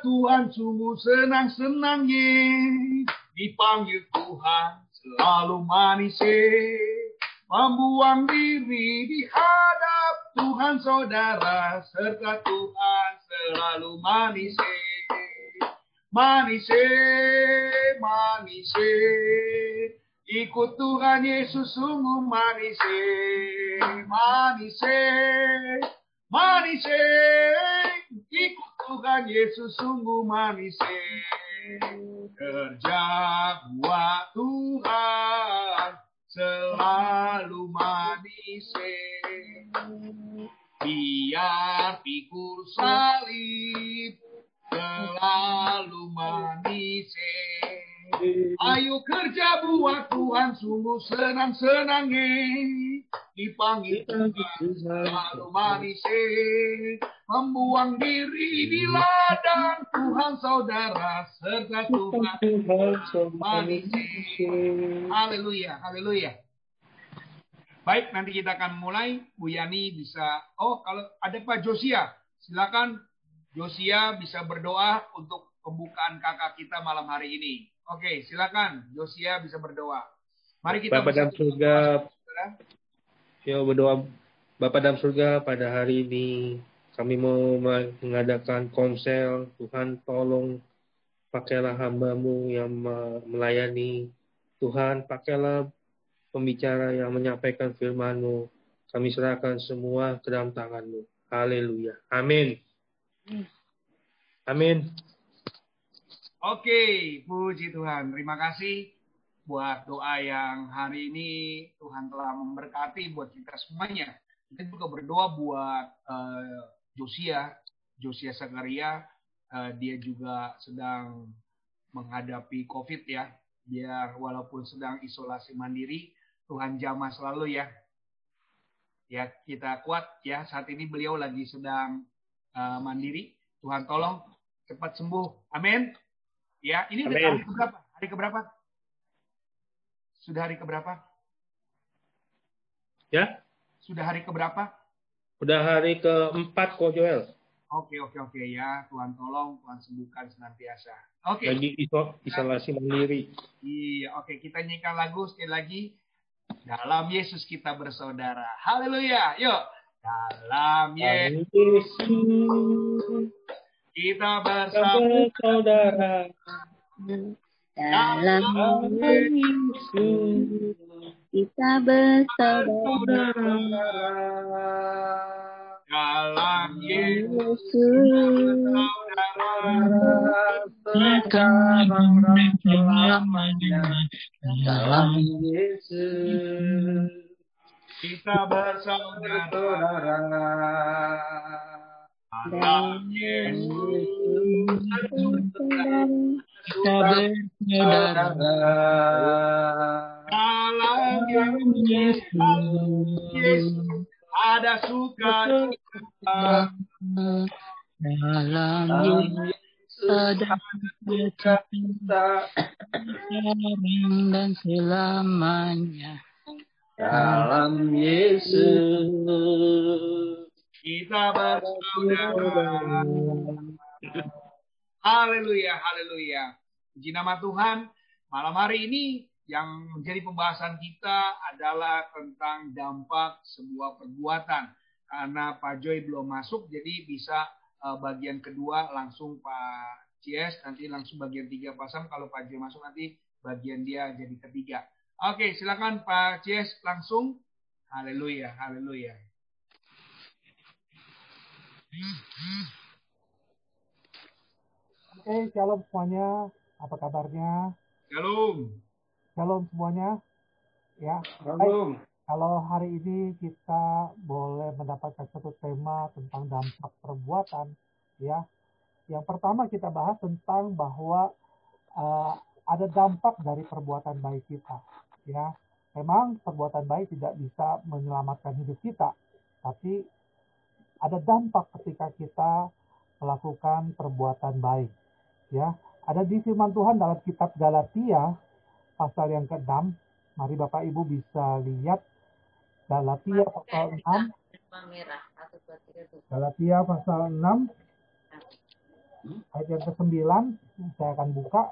Tuhan sungguh senang-senangnya. Dipanggil Tuhan selalu manis membuang diri di hadap Tuhan saudara. Serta Tuhan selalu manis manis manis ikut Tuhan Yesus sungguh manis manis manis ikut Tuhan Yesus sungguh manis kerja buat Tuhan selalu manis biar pikul salib selalu manis Ayo kerja buat Tuhan sungguh senang-senangnya dipanggil Tuhan manis membuang diri di ladang Tuhan saudara serta Tuhan manis haleluya haleluya. Baik nanti kita akan mulai. Bu Yani bisa oh kalau ada Pak Josia silakan. Josia bisa berdoa untuk pembukaan kakak kita malam hari ini Oke, silakan Josia bisa berdoa. Mari kita Bapak dalam surga. Ya berdoa Bapak dalam surga pada hari ini kami mau mengadakan konsel. Tuhan tolong pakailah hambamu yang melayani. Tuhan pakailah pembicara yang menyampaikan firmanmu. Kami serahkan semua ke dalam tanganmu. Haleluya. Amin. Amin. Oke, puji Tuhan. Terima kasih buat doa yang hari ini Tuhan telah memberkati buat kita semuanya. Kita juga berdoa buat uh, Josia, Josia Sakaria. Uh, dia juga sedang menghadapi COVID ya. Biar walaupun sedang isolasi mandiri, Tuhan jamah selalu ya. Ya, kita kuat ya. Saat ini beliau lagi sedang uh, mandiri. Tuhan tolong cepat sembuh. Amin. Ya, ini udah hari keberapa? Hari keberapa? Sudah hari keberapa? Ya? Sudah hari keberapa? Sudah hari keempat kok Joel. Oke oke oke ya Tuhan tolong Tuhan sembuhkan senantiasa. Oke. Lagi iso, isolasi mandiri. Iya oke kita nyanyikan lagu sekali lagi. Dalam Yesus kita bersaudara. Haleluya. Yuk. Dalam Yesus kita bersama. Saudara. Dalam Yesus kita bersaudara dalam Yesus sekarang selamanya dalam Yesus kita bersaudara dalam Yesus. kita bersaudara dalam Yesus ada suka dalam Yesus ada sekarang dan selamanya dalam Yesus kita bersaudara. Haleluya, haleluya. Puji nama Tuhan. Malam hari ini yang menjadi pembahasan kita adalah tentang dampak sebuah perbuatan. Karena Pak Joy belum masuk, jadi bisa uh, bagian kedua langsung Pak Cies, nanti langsung bagian tiga pasang. Kalau Pak Joy masuk nanti bagian dia jadi ketiga. Oke, silakan Pak Cies langsung. Haleluya, haleluya. Oke, shalom semuanya. Apa kabarnya? Shalom. Shalom semuanya. Ya. Shalom. Kalau hari ini kita boleh mendapatkan satu tema tentang dampak perbuatan, ya. Yang pertama kita bahas tentang bahwa uh, ada dampak dari perbuatan baik kita, ya. Memang perbuatan baik tidak bisa menyelamatkan hidup kita, tapi ada dampak ketika kita melakukan perbuatan baik. Ya, ada di firman Tuhan dalam kitab Galatia pasal yang ke-6. Mari Bapak Ibu bisa lihat Galatia pasal 6. Galatia pasal 6 ayat yang ke-9 saya akan buka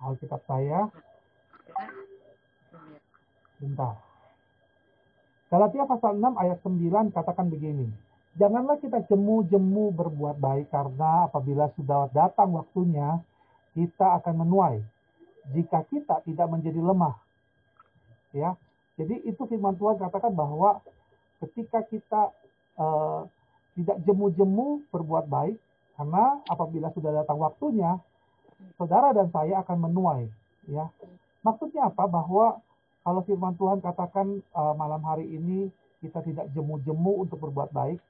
Alkitab saya. Bentar. Galatia pasal 6 ayat 9 katakan begini. Janganlah kita jemu-jemu berbuat baik karena apabila sudah datang waktunya kita akan menuai jika kita tidak menjadi lemah. Ya. Jadi itu firman Tuhan katakan bahwa ketika kita uh, tidak jemu-jemu berbuat baik karena apabila sudah datang waktunya saudara dan saya akan menuai ya. Maksudnya apa? Bahwa kalau firman Tuhan katakan uh, malam hari ini kita tidak jemu-jemu untuk berbuat baik,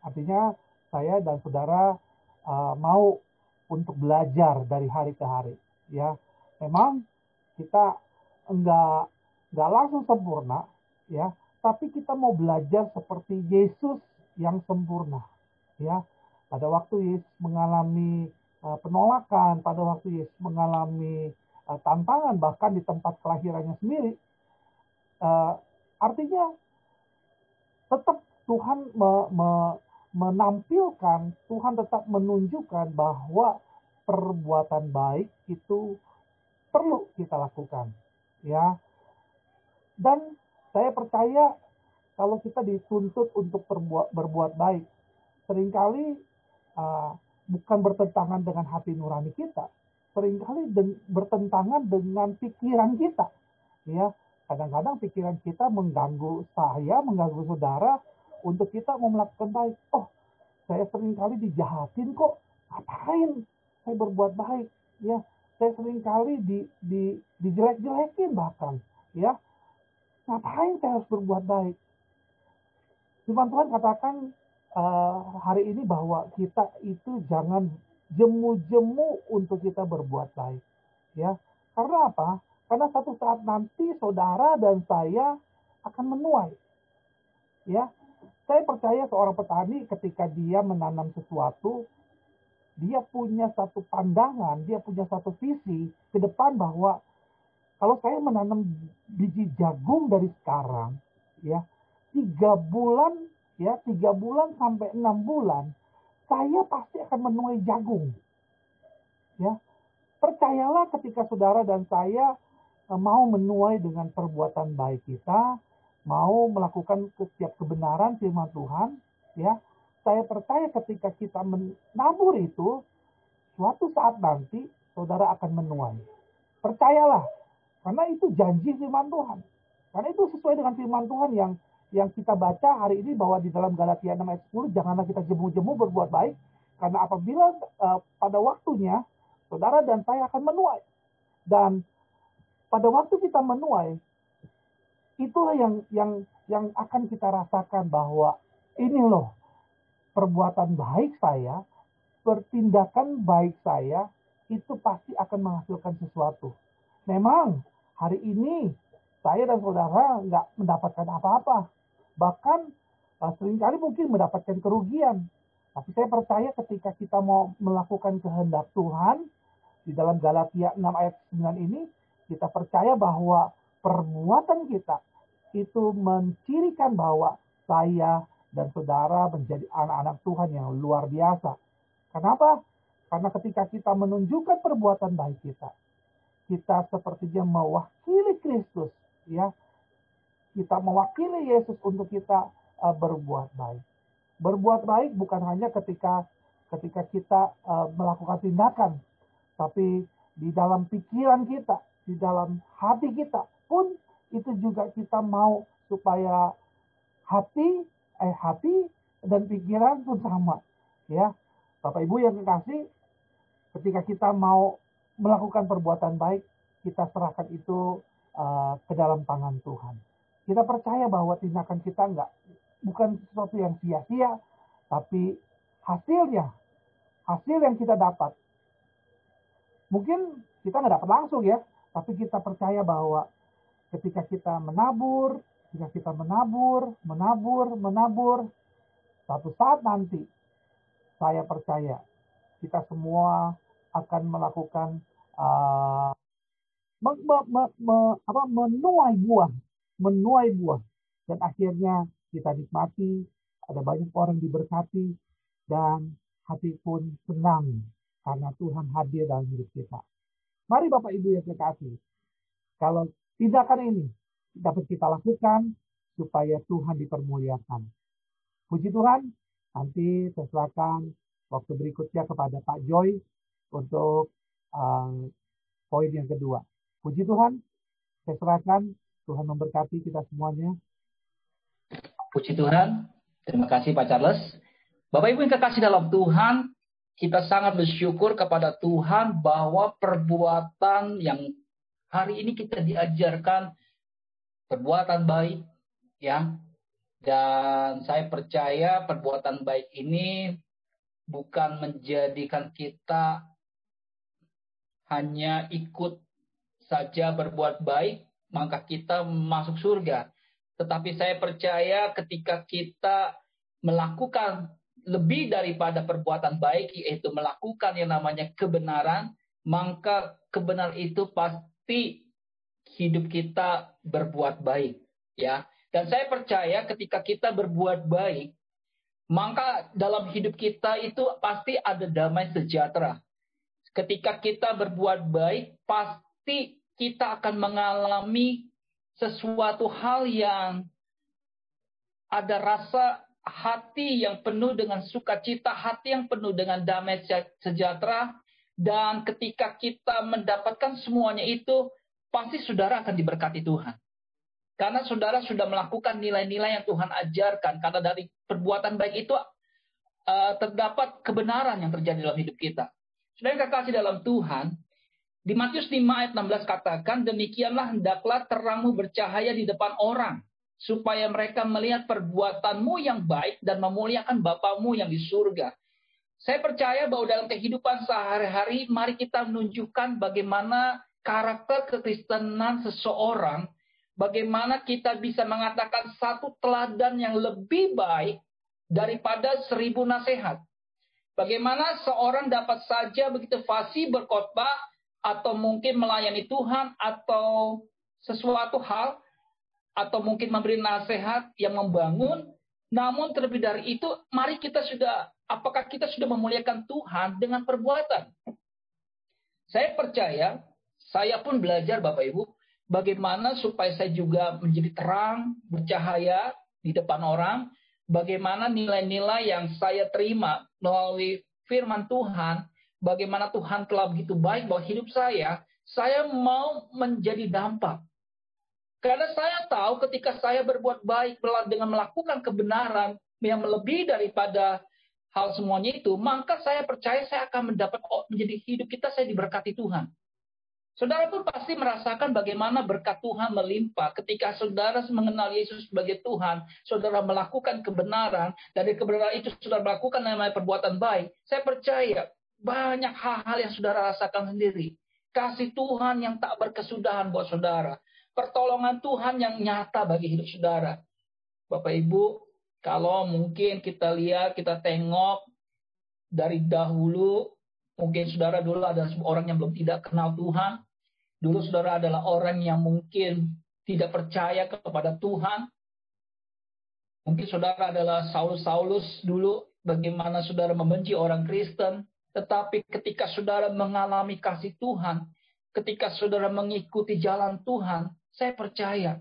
Artinya saya dan saudara uh, mau untuk belajar dari hari ke hari. Ya, memang kita enggak enggak langsung sempurna, ya, tapi kita mau belajar seperti Yesus yang sempurna. Ya, pada waktu Yesus mengalami uh, penolakan, pada waktu Yesus mengalami uh, tantangan bahkan di tempat kelahirannya sendiri, uh, artinya tetap Tuhan me, me, menampilkan, Tuhan tetap menunjukkan bahwa perbuatan baik itu perlu kita lakukan. Ya. Dan saya percaya kalau kita dituntut untuk berbuat, berbuat baik, sering kali uh, bukan bertentangan dengan hati nurani kita, sering kali de bertentangan dengan pikiran kita. Ya, kadang-kadang pikiran kita mengganggu saya, mengganggu saudara, untuk kita mau melakukan baik. Oh, saya sering kali dijahatin kok. Ngapain saya berbuat baik? Ya, saya sering kali di, di, dijelek-jelekin bahkan. Ya, ngapain saya harus berbuat baik? Firman Tuhan katakan uh, hari ini bahwa kita itu jangan jemu-jemu untuk kita berbuat baik. Ya, karena apa? Karena satu saat nanti saudara dan saya akan menuai. Ya, saya percaya seorang petani ketika dia menanam sesuatu, dia punya satu pandangan, dia punya satu visi ke depan bahwa kalau saya menanam biji jagung dari sekarang, ya tiga bulan, ya tiga bulan sampai enam bulan, saya pasti akan menuai jagung. Ya, percayalah ketika saudara dan saya eh, mau menuai dengan perbuatan baik kita, mau melakukan setiap kebenaran firman Tuhan, ya, saya percaya ketika kita menabur itu, suatu saat nanti saudara akan menuai. Percayalah, karena itu janji firman Tuhan. Karena itu sesuai dengan firman Tuhan yang yang kita baca hari ini bahwa di dalam Galatia 6 ayat 10, janganlah kita jemu-jemu berbuat baik, karena apabila uh, pada waktunya, saudara dan saya akan menuai. Dan pada waktu kita menuai, itulah yang yang yang akan kita rasakan bahwa ini loh perbuatan baik saya, pertindakan baik saya itu pasti akan menghasilkan sesuatu. Memang hari ini saya dan saudara nggak mendapatkan apa-apa, bahkan uh, sering kali mungkin mendapatkan kerugian. Tapi saya percaya ketika kita mau melakukan kehendak Tuhan di dalam Galatia 6 ayat 9 ini, kita percaya bahwa perbuatan kita itu mencirikan bahwa saya dan saudara menjadi anak-anak Tuhan yang luar biasa. Kenapa? Karena ketika kita menunjukkan perbuatan baik kita, kita sepertinya mewakili Kristus, ya. Kita mewakili Yesus untuk kita uh, berbuat baik. Berbuat baik bukan hanya ketika ketika kita uh, melakukan tindakan, tapi di dalam pikiran kita, di dalam hati kita pun itu juga kita mau supaya hati eh hati dan pikiran pun sama ya. Bapak Ibu yang kekasih ketika kita mau melakukan perbuatan baik kita serahkan itu uh, ke dalam tangan Tuhan. Kita percaya bahwa tindakan kita enggak bukan sesuatu yang sia-sia tapi hasilnya hasil yang kita dapat. Mungkin kita nggak dapat langsung ya tapi kita percaya bahwa ketika kita menabur, ketika kita menabur, menabur, menabur, satu saat nanti saya percaya kita semua akan melakukan uh, me, me, apa, menuai buah, menuai buah, dan akhirnya kita nikmati, ada banyak orang diberkati, dan hati pun senang karena Tuhan hadir dalam hidup kita. Mari Bapak Ibu yang kekasih, kalau tindakan ini dapat kita lakukan supaya Tuhan dipermuliakan. Puji Tuhan, nanti saya serahkan waktu berikutnya kepada Pak Joy untuk uh, poin yang kedua. Puji Tuhan, saya serahkan Tuhan memberkati kita semuanya. Puji Tuhan, terima kasih Pak Charles. Bapak Ibu yang kekasih dalam Tuhan, kita sangat bersyukur kepada Tuhan bahwa perbuatan yang hari ini kita diajarkan perbuatan baik ya. Dan saya percaya perbuatan baik ini bukan menjadikan kita hanya ikut saja berbuat baik, maka kita masuk surga. Tetapi saya percaya ketika kita melakukan lebih daripada perbuatan baik, yaitu melakukan yang namanya kebenaran, maka kebenaran itu pasti hidup kita berbuat baik. Ya, dan saya percaya ketika kita berbuat baik, maka dalam hidup kita itu pasti ada damai sejahtera. Ketika kita berbuat baik, pasti kita akan mengalami sesuatu hal yang ada rasa hati yang penuh dengan sukacita, hati yang penuh dengan damai sejahtera, dan ketika kita mendapatkan semuanya itu, pasti saudara akan diberkati Tuhan. Karena saudara sudah melakukan nilai-nilai yang Tuhan ajarkan. Karena dari perbuatan baik itu uh, terdapat kebenaran yang terjadi dalam hidup kita. Saudara kekasih dalam Tuhan, di Matius 5 ayat 16 katakan, demikianlah hendaklah terangmu bercahaya di depan orang, supaya mereka melihat perbuatanmu yang baik dan memuliakan Bapamu yang di surga. Saya percaya bahwa dalam kehidupan sehari-hari, mari kita menunjukkan bagaimana karakter kekristenan seseorang bagaimana kita bisa mengatakan satu teladan yang lebih baik daripada seribu nasihat. Bagaimana seorang dapat saja begitu fasih berkhotbah atau mungkin melayani Tuhan atau sesuatu hal atau mungkin memberi nasihat yang membangun. Namun terlebih dari itu, mari kita sudah, apakah kita sudah memuliakan Tuhan dengan perbuatan? Saya percaya, saya pun belajar Bapak Ibu, bagaimana supaya saya juga menjadi terang, bercahaya di depan orang, bagaimana nilai-nilai yang saya terima melalui firman Tuhan, bagaimana Tuhan telah begitu baik bahwa hidup saya, saya mau menjadi dampak. Karena saya tahu ketika saya berbuat baik dengan melakukan kebenaran yang melebihi daripada hal semuanya itu, maka saya percaya saya akan mendapat menjadi hidup kita saya diberkati Tuhan. Saudara pun pasti merasakan bagaimana berkat Tuhan melimpah ketika saudara mengenal Yesus sebagai Tuhan, saudara melakukan kebenaran, dari kebenaran itu saudara melakukan namanya perbuatan baik. Saya percaya banyak hal-hal yang saudara rasakan sendiri. Kasih Tuhan yang tak berkesudahan buat saudara. Pertolongan Tuhan yang nyata bagi hidup saudara. Bapak Ibu, kalau mungkin kita lihat, kita tengok dari dahulu, mungkin saudara dulu ada orang yang belum tidak kenal Tuhan, Dulu saudara adalah orang yang mungkin tidak percaya kepada Tuhan. Mungkin saudara adalah Saulus-Saulus dulu bagaimana saudara membenci orang Kristen. Tetapi ketika saudara mengalami kasih Tuhan, ketika saudara mengikuti jalan Tuhan, saya percaya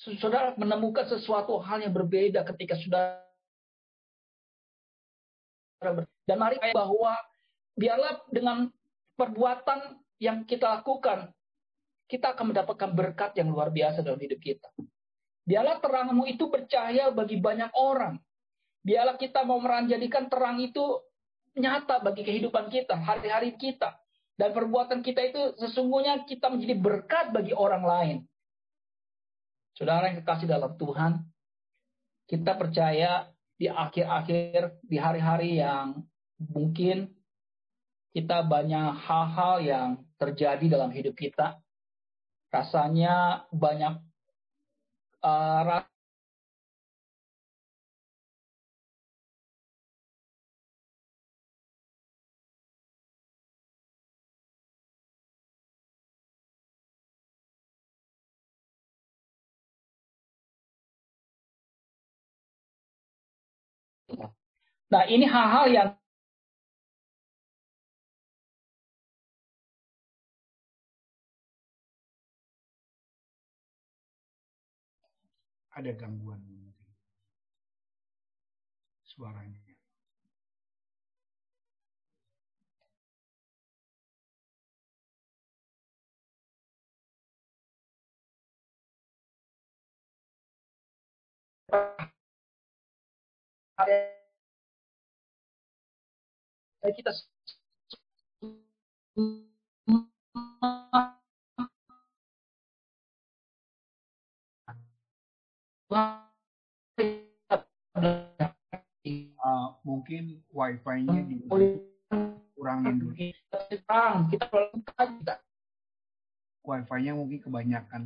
saudara menemukan sesuatu hal yang berbeda ketika saudara dan mari bahwa biarlah dengan perbuatan yang kita lakukan, kita akan mendapatkan berkat yang luar biasa dalam hidup kita. Biarlah terangmu itu bercahaya bagi banyak orang. Biarlah kita mau meranjadikan terang itu nyata bagi kehidupan kita, hari-hari kita. Dan perbuatan kita itu sesungguhnya kita menjadi berkat bagi orang lain. Saudara yang kekasih dalam Tuhan, kita percaya di akhir-akhir, di hari-hari yang mungkin kita banyak hal-hal yang terjadi dalam hidup kita. Rasanya banyak uh, Nah ini hal-hal yang ada gangguan suaranya kita uh, mungkin wifi-nya dikurangin dulu. Kita Wifi-nya mungkin kebanyakan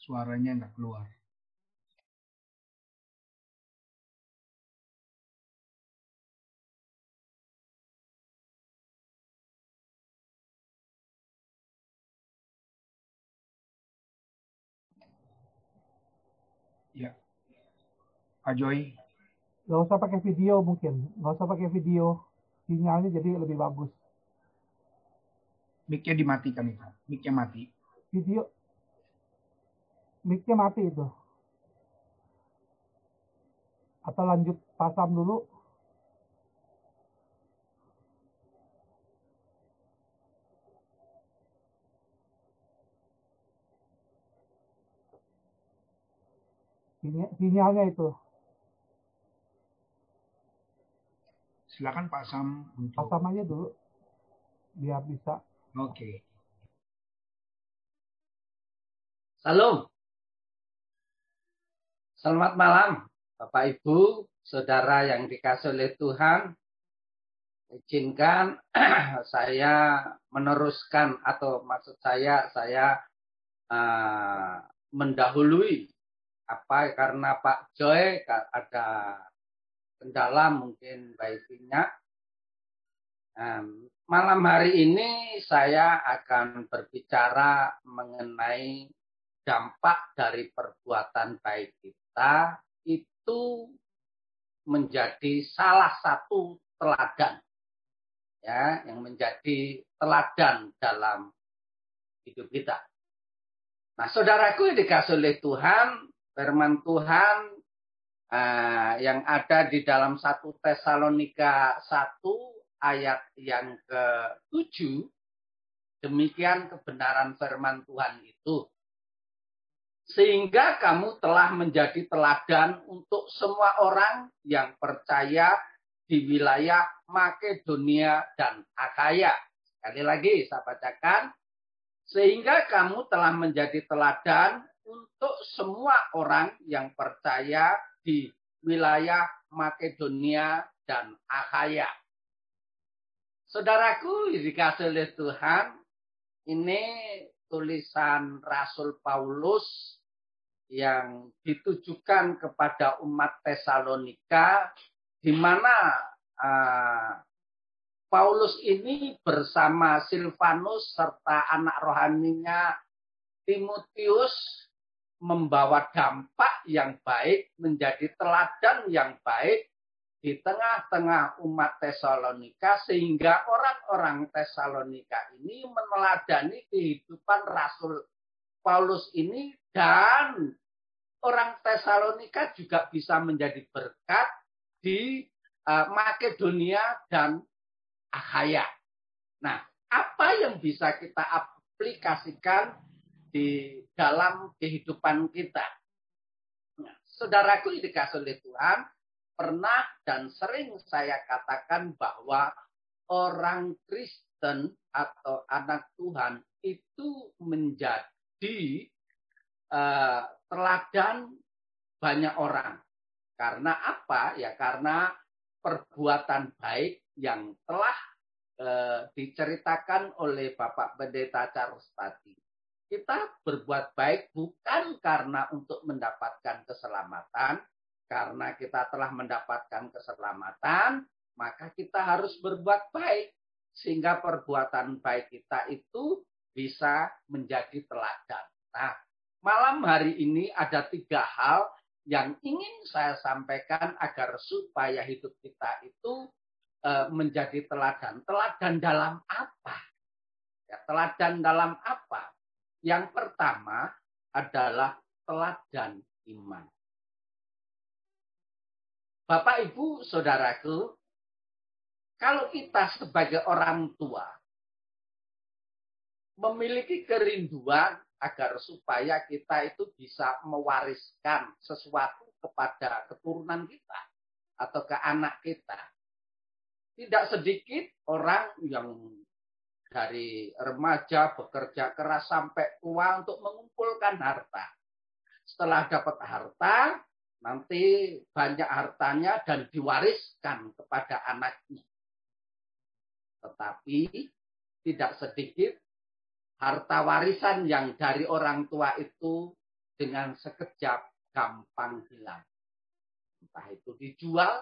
suaranya nggak keluar. Pak Joy. Gak usah pakai video mungkin. Gak usah pakai video. Sinyalnya jadi lebih bagus. Mic-nya dimatikan itu. Mic-nya mati. Video. Mic-nya mati itu. Atau lanjut pasang dulu. sinyalnya itu. Silakan Pak Sam untuk Pak Sam aja dulu biar bisa. Oke. Okay. Salam. Selamat malam Bapak Ibu, Saudara yang dikasih oleh Tuhan. Izinkan saya meneruskan atau maksud saya saya uh, mendahului apa karena Pak Joy ada kendala mungkin wifi-nya. malam hari ini saya akan berbicara mengenai dampak dari perbuatan baik kita itu menjadi salah satu teladan ya yang menjadi teladan dalam hidup kita. Nah, saudaraku yang dikasih oleh Tuhan, firman Tuhan uh, yang ada di dalam satu Tesalonika 1 ayat yang ke-7 demikian kebenaran firman Tuhan itu sehingga kamu telah menjadi teladan untuk semua orang yang percaya di wilayah Makedonia dan Akaya. Sekali lagi saya bacakan. Sehingga kamu telah menjadi teladan untuk semua orang yang percaya di wilayah Makedonia dan Akhaya. Saudaraku, dikasih oleh Tuhan, ini tulisan Rasul Paulus yang ditujukan kepada umat Tesalonika, di mana uh, Paulus ini bersama Silvanus serta anak rohaninya Timotius membawa dampak yang baik, menjadi teladan yang baik di tengah-tengah umat Tesalonika sehingga orang-orang Tesalonika ini meneladani kehidupan Rasul Paulus ini dan orang Tesalonika juga bisa menjadi berkat di uh, Makedonia dan Akhaya. Nah, apa yang bisa kita aplikasikan di dalam kehidupan kita. Nah, saudaraku yang dikasih oleh Tuhan, pernah dan sering saya katakan bahwa orang Kristen atau anak Tuhan itu menjadi uh, teladan banyak orang. Karena apa? Ya karena perbuatan baik yang telah uh, diceritakan oleh Bapak Pendeta Charles tadi kita berbuat baik bukan karena untuk mendapatkan keselamatan, karena kita telah mendapatkan keselamatan, maka kita harus berbuat baik sehingga perbuatan baik kita itu bisa menjadi teladan. Nah, malam hari ini ada tiga hal yang ingin saya sampaikan agar supaya hidup kita itu uh, menjadi teladan. Teladan dalam apa? Ya, teladan dalam apa? Yang pertama adalah teladan iman. Bapak, Ibu, Saudaraku, kalau kita sebagai orang tua memiliki kerinduan agar supaya kita itu bisa mewariskan sesuatu kepada keturunan kita atau ke anak kita. Tidak sedikit orang yang dari remaja bekerja keras sampai tua untuk mengumpulkan harta. Setelah dapat harta, nanti banyak hartanya dan diwariskan kepada anaknya. Tetapi tidak sedikit harta warisan yang dari orang tua itu dengan sekejap gampang hilang. Entah itu dijual,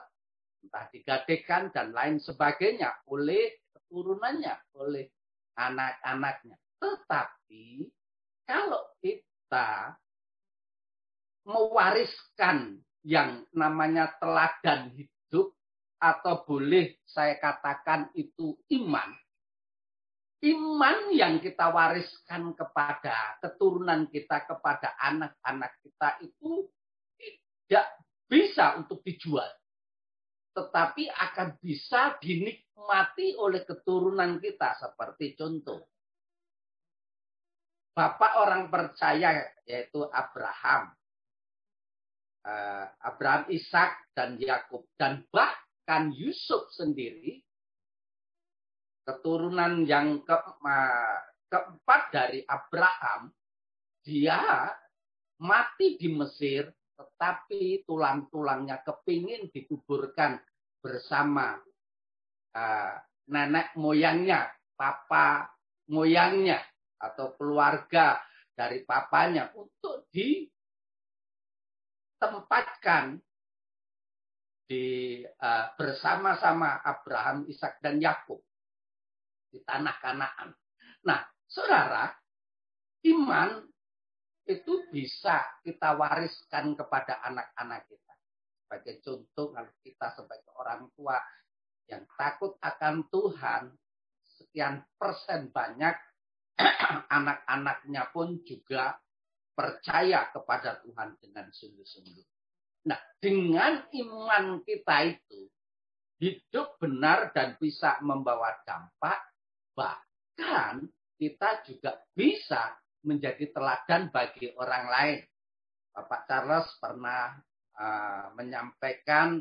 entah digadekan, dan lain sebagainya oleh keturunannya, oleh anak-anaknya. Tetapi kalau kita mewariskan yang namanya teladan hidup, atau boleh saya katakan itu iman, iman yang kita wariskan kepada keturunan kita, kepada anak-anak kita itu tidak bisa untuk dijual. Tetapi akan bisa dinikmati oleh keturunan kita. Seperti contoh. Bapak orang percaya yaitu Abraham. Eh, Abraham, Ishak, dan Yakub. Dan bahkan Yusuf sendiri keturunan yang ke, keempat dari Abraham, dia mati di Mesir, tetapi tulang-tulangnya kepingin dikuburkan bersama uh, nenek moyangnya, papa moyangnya, atau keluarga dari papanya untuk ditempatkan di uh, bersama-sama Abraham, Ishak dan Yakub di tanah Kanaan. Nah, saudara, iman itu bisa kita wariskan kepada anak-anak kita. Sebagai contoh, kalau kita sebagai orang tua yang takut akan Tuhan, sekian persen banyak anak-anaknya pun juga percaya kepada Tuhan dengan sungguh-sungguh. Nah, dengan iman kita itu, hidup benar dan bisa membawa dampak Bahkan kita juga bisa menjadi teladan bagi orang lain. Bapak Charles pernah uh, menyampaikan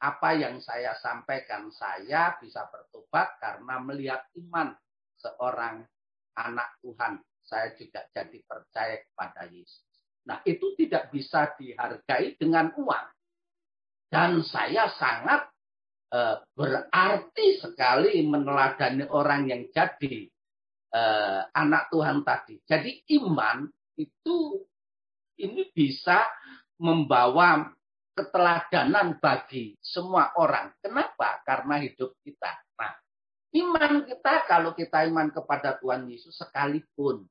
apa yang saya sampaikan. Saya bisa bertobat karena melihat iman seorang anak Tuhan. Saya juga jadi percaya kepada Yesus. Nah, itu tidak bisa dihargai dengan uang. Dan saya sangat Eh, berarti sekali meneladani orang yang jadi uh, anak Tuhan tadi. Jadi iman itu ini bisa membawa keteladanan bagi semua orang. Kenapa? Karena hidup kita. Nah, iman kita kalau kita iman kepada Tuhan Yesus sekalipun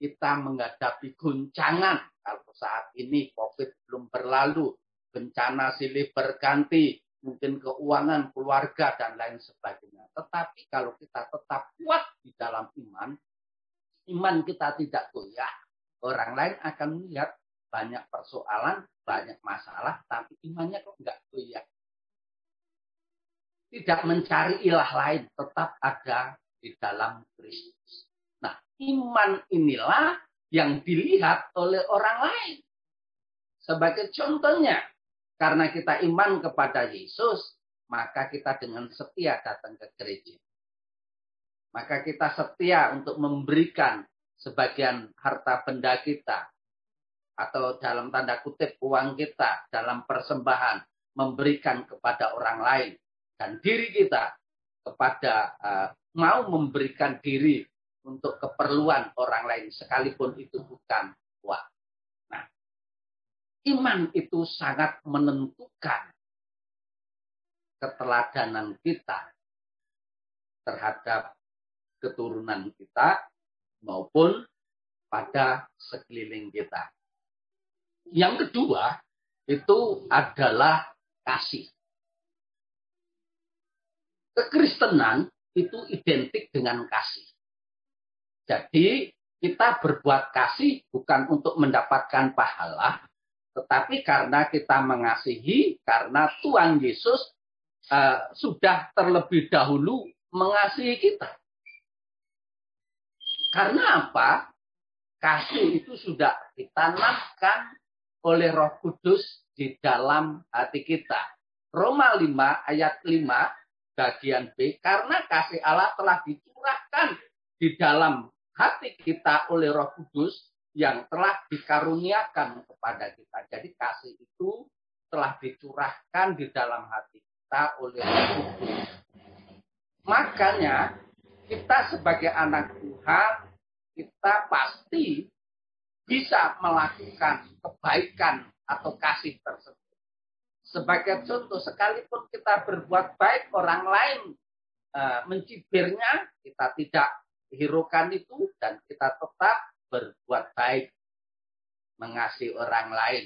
kita menghadapi guncangan kalau saat ini COVID belum berlalu, bencana silih berganti, mungkin keuangan keluarga dan lain sebagainya. Tetapi kalau kita tetap kuat di dalam iman, iman kita tidak goyah, orang lain akan melihat banyak persoalan, banyak masalah, tapi imannya kok nggak goyah. Tidak mencari ilah lain, tetap ada di dalam Kristus. Nah, iman inilah yang dilihat oleh orang lain. Sebagai contohnya, karena kita iman kepada Yesus, maka kita dengan setia datang ke gereja. Maka kita setia untuk memberikan sebagian harta benda kita atau dalam tanda kutip uang kita dalam persembahan memberikan kepada orang lain dan diri kita kepada uh, mau memberikan diri untuk keperluan orang lain sekalipun itu bukan uang. Iman itu sangat menentukan keteladanan kita terhadap keturunan kita maupun pada sekeliling kita. Yang kedua itu adalah kasih. Kekristenan itu identik dengan kasih. Jadi kita berbuat kasih bukan untuk mendapatkan pahala, tetapi karena kita mengasihi, karena Tuhan Yesus uh, sudah terlebih dahulu mengasihi kita. Karena apa? Kasih itu sudah ditanamkan oleh Roh Kudus di dalam hati kita. Roma 5 ayat 5 bagian B karena kasih Allah telah dicurahkan di dalam hati kita oleh Roh Kudus yang telah dikaruniakan kepada kita. Jadi kasih itu telah dicurahkan di dalam hati kita oleh Tuhan. Makanya kita sebagai anak Tuhan, kita pasti bisa melakukan kebaikan atau kasih tersebut. Sebagai contoh, sekalipun kita berbuat baik orang lain e, mencibirnya, kita tidak hiraukan itu dan kita tetap berbuat baik, mengasihi orang lain.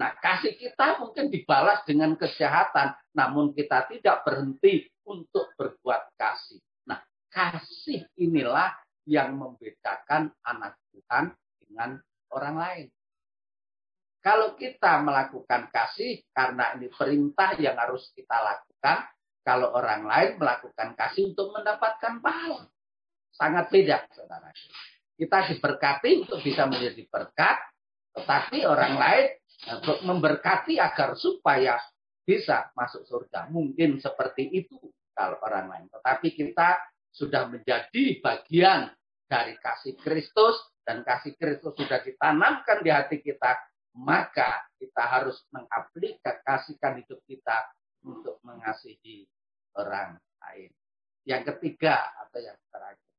Nah, kasih kita mungkin dibalas dengan kejahatan, namun kita tidak berhenti untuk berbuat kasih. Nah, kasih inilah yang membedakan anak Tuhan dengan orang lain. Kalau kita melakukan kasih karena ini perintah yang harus kita lakukan, kalau orang lain melakukan kasih untuk mendapatkan pahala. Sangat beda, saudara. Kita diberkati untuk bisa menjadi berkat, tetapi orang lain eh, memberkati agar supaya bisa masuk surga. Mungkin seperti itu kalau orang lain. Tetapi kita sudah menjadi bagian dari kasih Kristus dan kasih Kristus sudah ditanamkan di hati kita, maka kita harus mengaplikasikan hidup kita untuk mengasihi orang lain. Yang ketiga atau yang terakhir,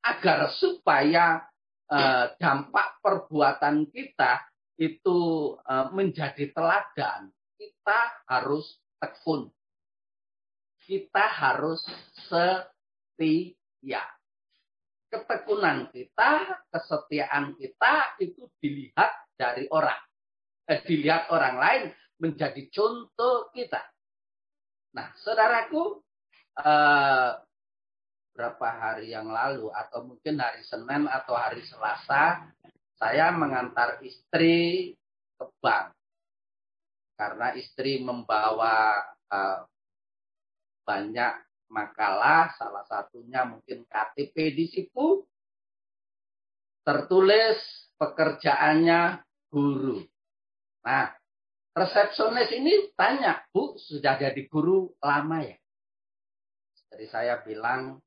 agar supaya uh, dampak perbuatan kita itu uh, menjadi teladan, kita harus tekun. Kita harus setia. Ketekunan kita, kesetiaan kita itu dilihat dari orang. Eh, dilihat orang lain menjadi contoh kita. Nah, saudaraku, eh, berapa hari yang lalu atau mungkin hari Senin atau hari Selasa saya mengantar istri ke bank karena istri membawa uh, banyak makalah salah satunya mungkin KTP di situ tertulis pekerjaannya guru. Nah, resepsionis ini tanya, Bu, sudah jadi guru lama ya? Jadi saya bilang,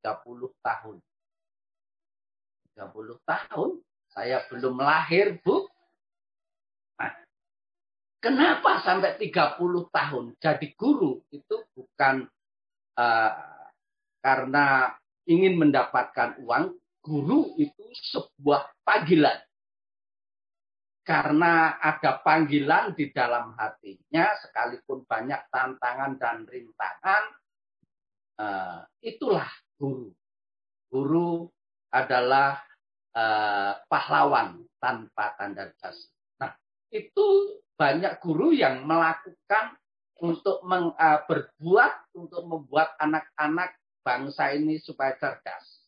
30 tahun. 30 tahun saya belum lahir, Bu. Nah, kenapa sampai 30 tahun jadi guru? Itu bukan uh, karena ingin mendapatkan uang. Guru itu sebuah panggilan. Karena ada panggilan di dalam hatinya, sekalipun banyak tantangan dan rintangan, uh, itulah guru. Guru adalah uh, pahlawan tanpa tanda jasa. Nah, itu banyak guru yang melakukan untuk meng, uh, berbuat untuk membuat anak-anak bangsa ini supaya cerdas.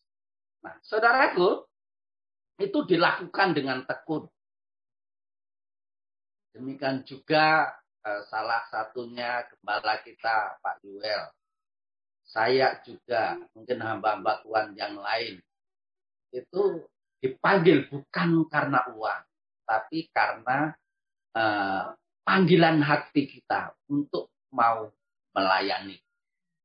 Nah, saudaraku, itu dilakukan dengan tekun. Demikian juga uh, salah satunya gembala kita Pak Yuel saya juga, mungkin hamba-hamba Tuhan yang lain, itu dipanggil bukan karena uang, tapi karena uh, panggilan hati kita untuk mau melayani.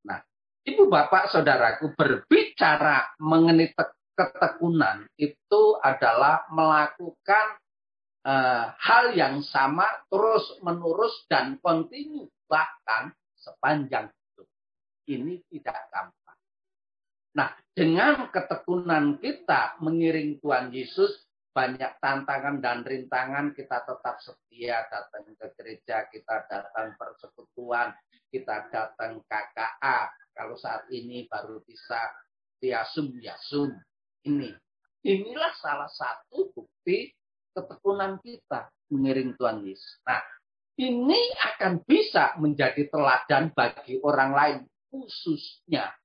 Nah, ibu bapak saudaraku berbicara mengenai ketekunan itu adalah melakukan uh, hal yang sama terus menerus dan kontinu bahkan sepanjang ini tidak gampang. Nah, dengan ketekunan kita mengiring Tuhan Yesus, banyak tantangan dan rintangan kita tetap setia datang ke gereja, kita datang persekutuan, kita datang KKA. Kalau saat ini baru bisa tiasum yasum. Ini. Inilah salah satu bukti ketekunan kita mengiring Tuhan Yesus. Nah, ini akan bisa menjadi teladan bagi orang lain khususnya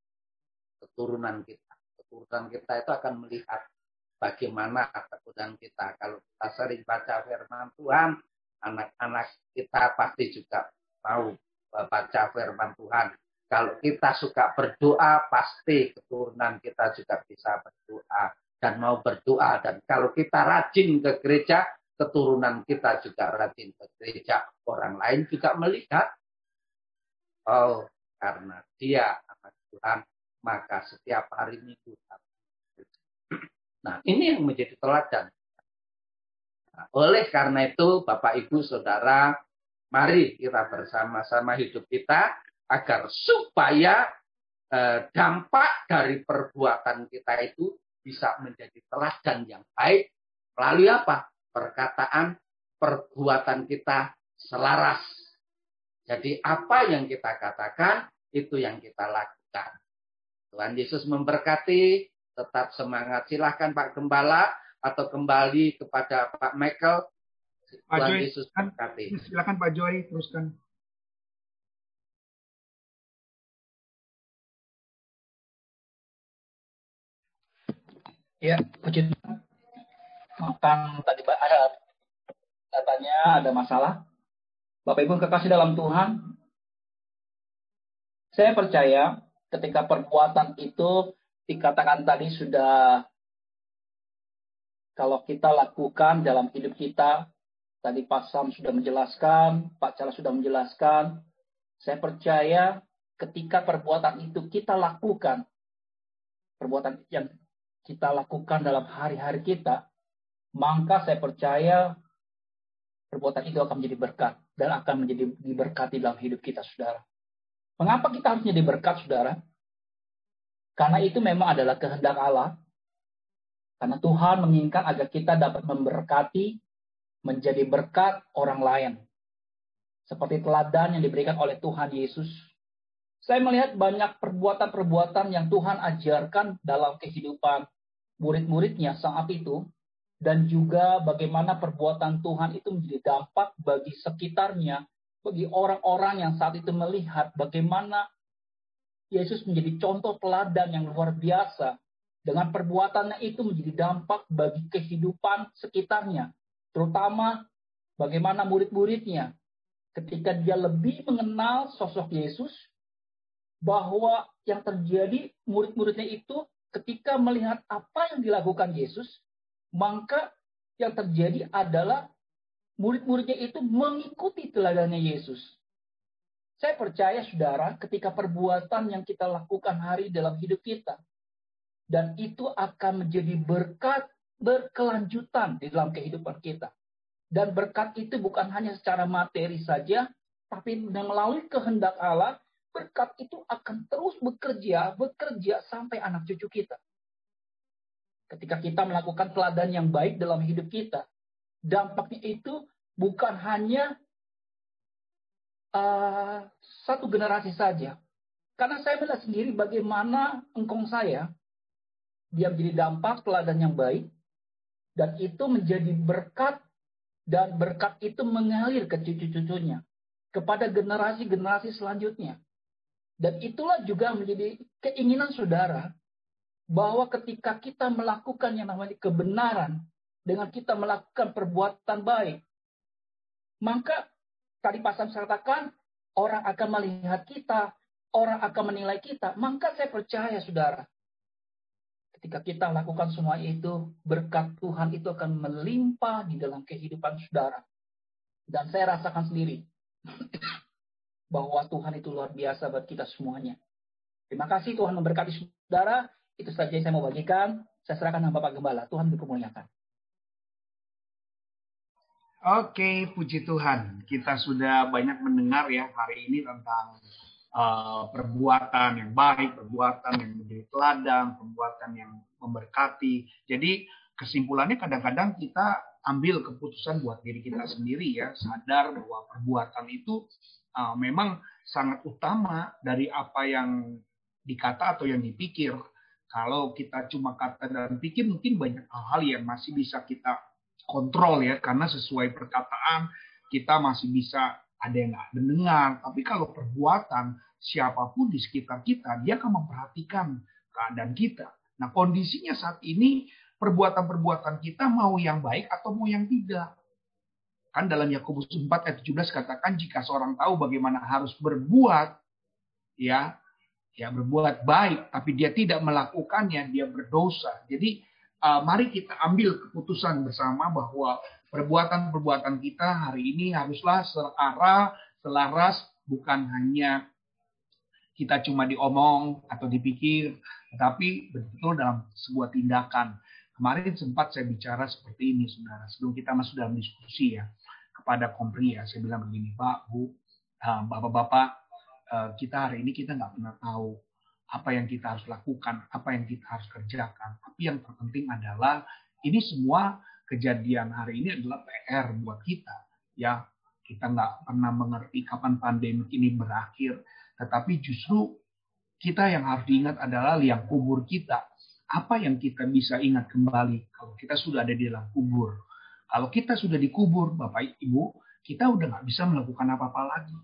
keturunan kita. Keturunan kita itu akan melihat bagaimana ketakutan kita. Kalau kita sering baca firman Tuhan, anak-anak kita pasti juga tahu baca firman Tuhan. Kalau kita suka berdoa, pasti keturunan kita juga bisa berdoa dan mau berdoa. Dan kalau kita rajin ke gereja, keturunan kita juga rajin ke gereja. Orang lain juga melihat, oh karena dia anak Tuhan, maka setiap hari minggu. Nah ini yang menjadi teladan. Nah, oleh karena itu Bapak Ibu Saudara, mari kita bersama-sama hidup kita agar supaya eh, dampak dari perbuatan kita itu bisa menjadi teladan yang baik melalui apa? Perkataan, perbuatan kita selaras. Jadi apa yang kita katakan itu yang kita lakukan. Tuhan Yesus memberkati, tetap semangat. Silahkan Pak Gembala atau kembali kepada Pak Michael. Tuhan Joy, Yesus memberkati. Silakan Pak Joy teruskan. Ya, puji Tuhan. Makan tadi ada katanya ada masalah. Bapak Ibu kekasih dalam Tuhan, saya percaya ketika perbuatan itu dikatakan tadi sudah kalau kita lakukan dalam hidup kita, tadi Pak Sam sudah menjelaskan, Pak Cala sudah menjelaskan, saya percaya ketika perbuatan itu kita lakukan, perbuatan yang kita lakukan dalam hari-hari kita, maka saya percaya perbuatan itu akan menjadi berkat dan akan menjadi diberkati dalam hidup kita, saudara. Mengapa kita harus menjadi berkat, saudara? Karena itu memang adalah kehendak Allah. Karena Tuhan menginginkan agar kita dapat memberkati, menjadi berkat orang lain. Seperti teladan yang diberikan oleh Tuhan Yesus saya melihat banyak perbuatan-perbuatan yang Tuhan ajarkan dalam kehidupan murid-muridnya saat itu dan juga bagaimana perbuatan Tuhan itu menjadi dampak bagi sekitarnya, bagi orang-orang yang saat itu melihat bagaimana Yesus menjadi contoh teladan yang luar biasa dengan perbuatannya itu menjadi dampak bagi kehidupan sekitarnya, terutama bagaimana murid-muridnya. Ketika dia lebih mengenal sosok Yesus bahwa yang terjadi murid-muridnya itu ketika melihat apa yang dilakukan Yesus, maka yang terjadi adalah murid-muridnya itu mengikuti teladannya Yesus. Saya percaya saudara, ketika perbuatan yang kita lakukan hari dalam hidup kita, dan itu akan menjadi berkat berkelanjutan di dalam kehidupan kita. Dan berkat itu bukan hanya secara materi saja, tapi melalui kehendak Allah, berkat itu akan terus bekerja, bekerja sampai anak cucu kita. Ketika kita melakukan teladan yang baik dalam hidup kita, dampaknya itu bukan hanya uh, satu generasi saja. Karena saya melihat sendiri bagaimana engkong saya, dia menjadi dampak teladan yang baik, dan itu menjadi berkat, dan berkat itu mengalir ke cucu-cucunya, kepada generasi-generasi selanjutnya. Dan itulah juga menjadi keinginan saudara bahwa ketika kita melakukan yang namanya kebenaran dengan kita melakukan perbuatan baik, maka tadi pasang katakan orang akan melihat kita, orang akan menilai kita. Maka saya percaya saudara, ketika kita melakukan semua itu, berkat Tuhan itu akan melimpah di dalam kehidupan saudara. Dan saya rasakan sendiri bahwa Tuhan itu luar biasa buat kita semuanya. Terima kasih Tuhan memberkati saudara. Itu saja yang saya mau bagikan. Saya serahkan sama Bapak Gembala. Tuhan dipermuliakan. Oke, puji Tuhan. Kita sudah banyak mendengar ya hari ini tentang uh, perbuatan yang baik, perbuatan yang menjadi teladan, perbuatan yang memberkati. Jadi kesimpulannya kadang-kadang kita ambil keputusan buat diri kita sendiri ya, sadar bahwa perbuatan itu uh, memang sangat utama dari apa yang dikata atau yang dipikir. Kalau kita cuma kata dan pikir mungkin banyak hal-hal yang masih bisa kita kontrol ya karena sesuai perkataan kita masih bisa ada yang nggak mendengar. Tapi kalau perbuatan siapa pun di sekitar kita dia akan memperhatikan keadaan kita. Nah kondisinya saat ini perbuatan-perbuatan kita mau yang baik atau mau yang tidak. Kan dalam Yakobus 4 ayat 17 katakan jika seorang tahu bagaimana harus berbuat, ya, ya berbuat baik, tapi dia tidak melakukannya, dia berdosa. Jadi uh, mari kita ambil keputusan bersama bahwa perbuatan-perbuatan kita hari ini haruslah searah, selaras, bukan hanya kita cuma diomong atau dipikir, tetapi betul dalam sebuah tindakan. Kemarin sempat saya bicara seperti ini, saudara. Sebelum kita masuk dalam diskusi ya, kepada kompri ya, saya bilang begini, Pak, Bu, eh, Bapak-Bapak, eh, kita hari ini kita nggak pernah tahu apa yang kita harus lakukan, apa yang kita harus kerjakan. Tapi yang terpenting adalah ini semua kejadian hari ini adalah PR buat kita. Ya, kita nggak pernah mengerti kapan pandemi ini berakhir tetapi justru kita yang harus diingat adalah liang kubur kita. Apa yang kita bisa ingat kembali kalau kita sudah ada di dalam kubur? Kalau kita sudah dikubur, Bapak Ibu, kita udah nggak bisa melakukan apa-apa lagi.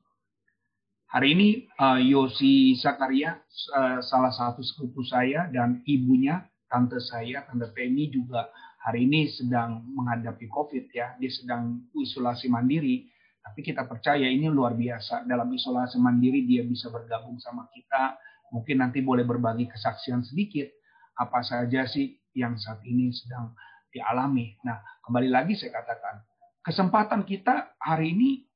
Hari ini uh, Yosi Sakaria, uh, salah satu sepupu saya dan ibunya, tante saya, tante Penny juga hari ini sedang menghadapi COVID ya. Dia sedang isolasi mandiri. Tapi kita percaya ini luar biasa. Dalam isolasi mandiri dia bisa bergabung sama kita. Mungkin nanti boleh berbagi kesaksian sedikit. Apa saja sih yang saat ini sedang dialami. Nah, kembali lagi saya katakan. Kesempatan kita hari ini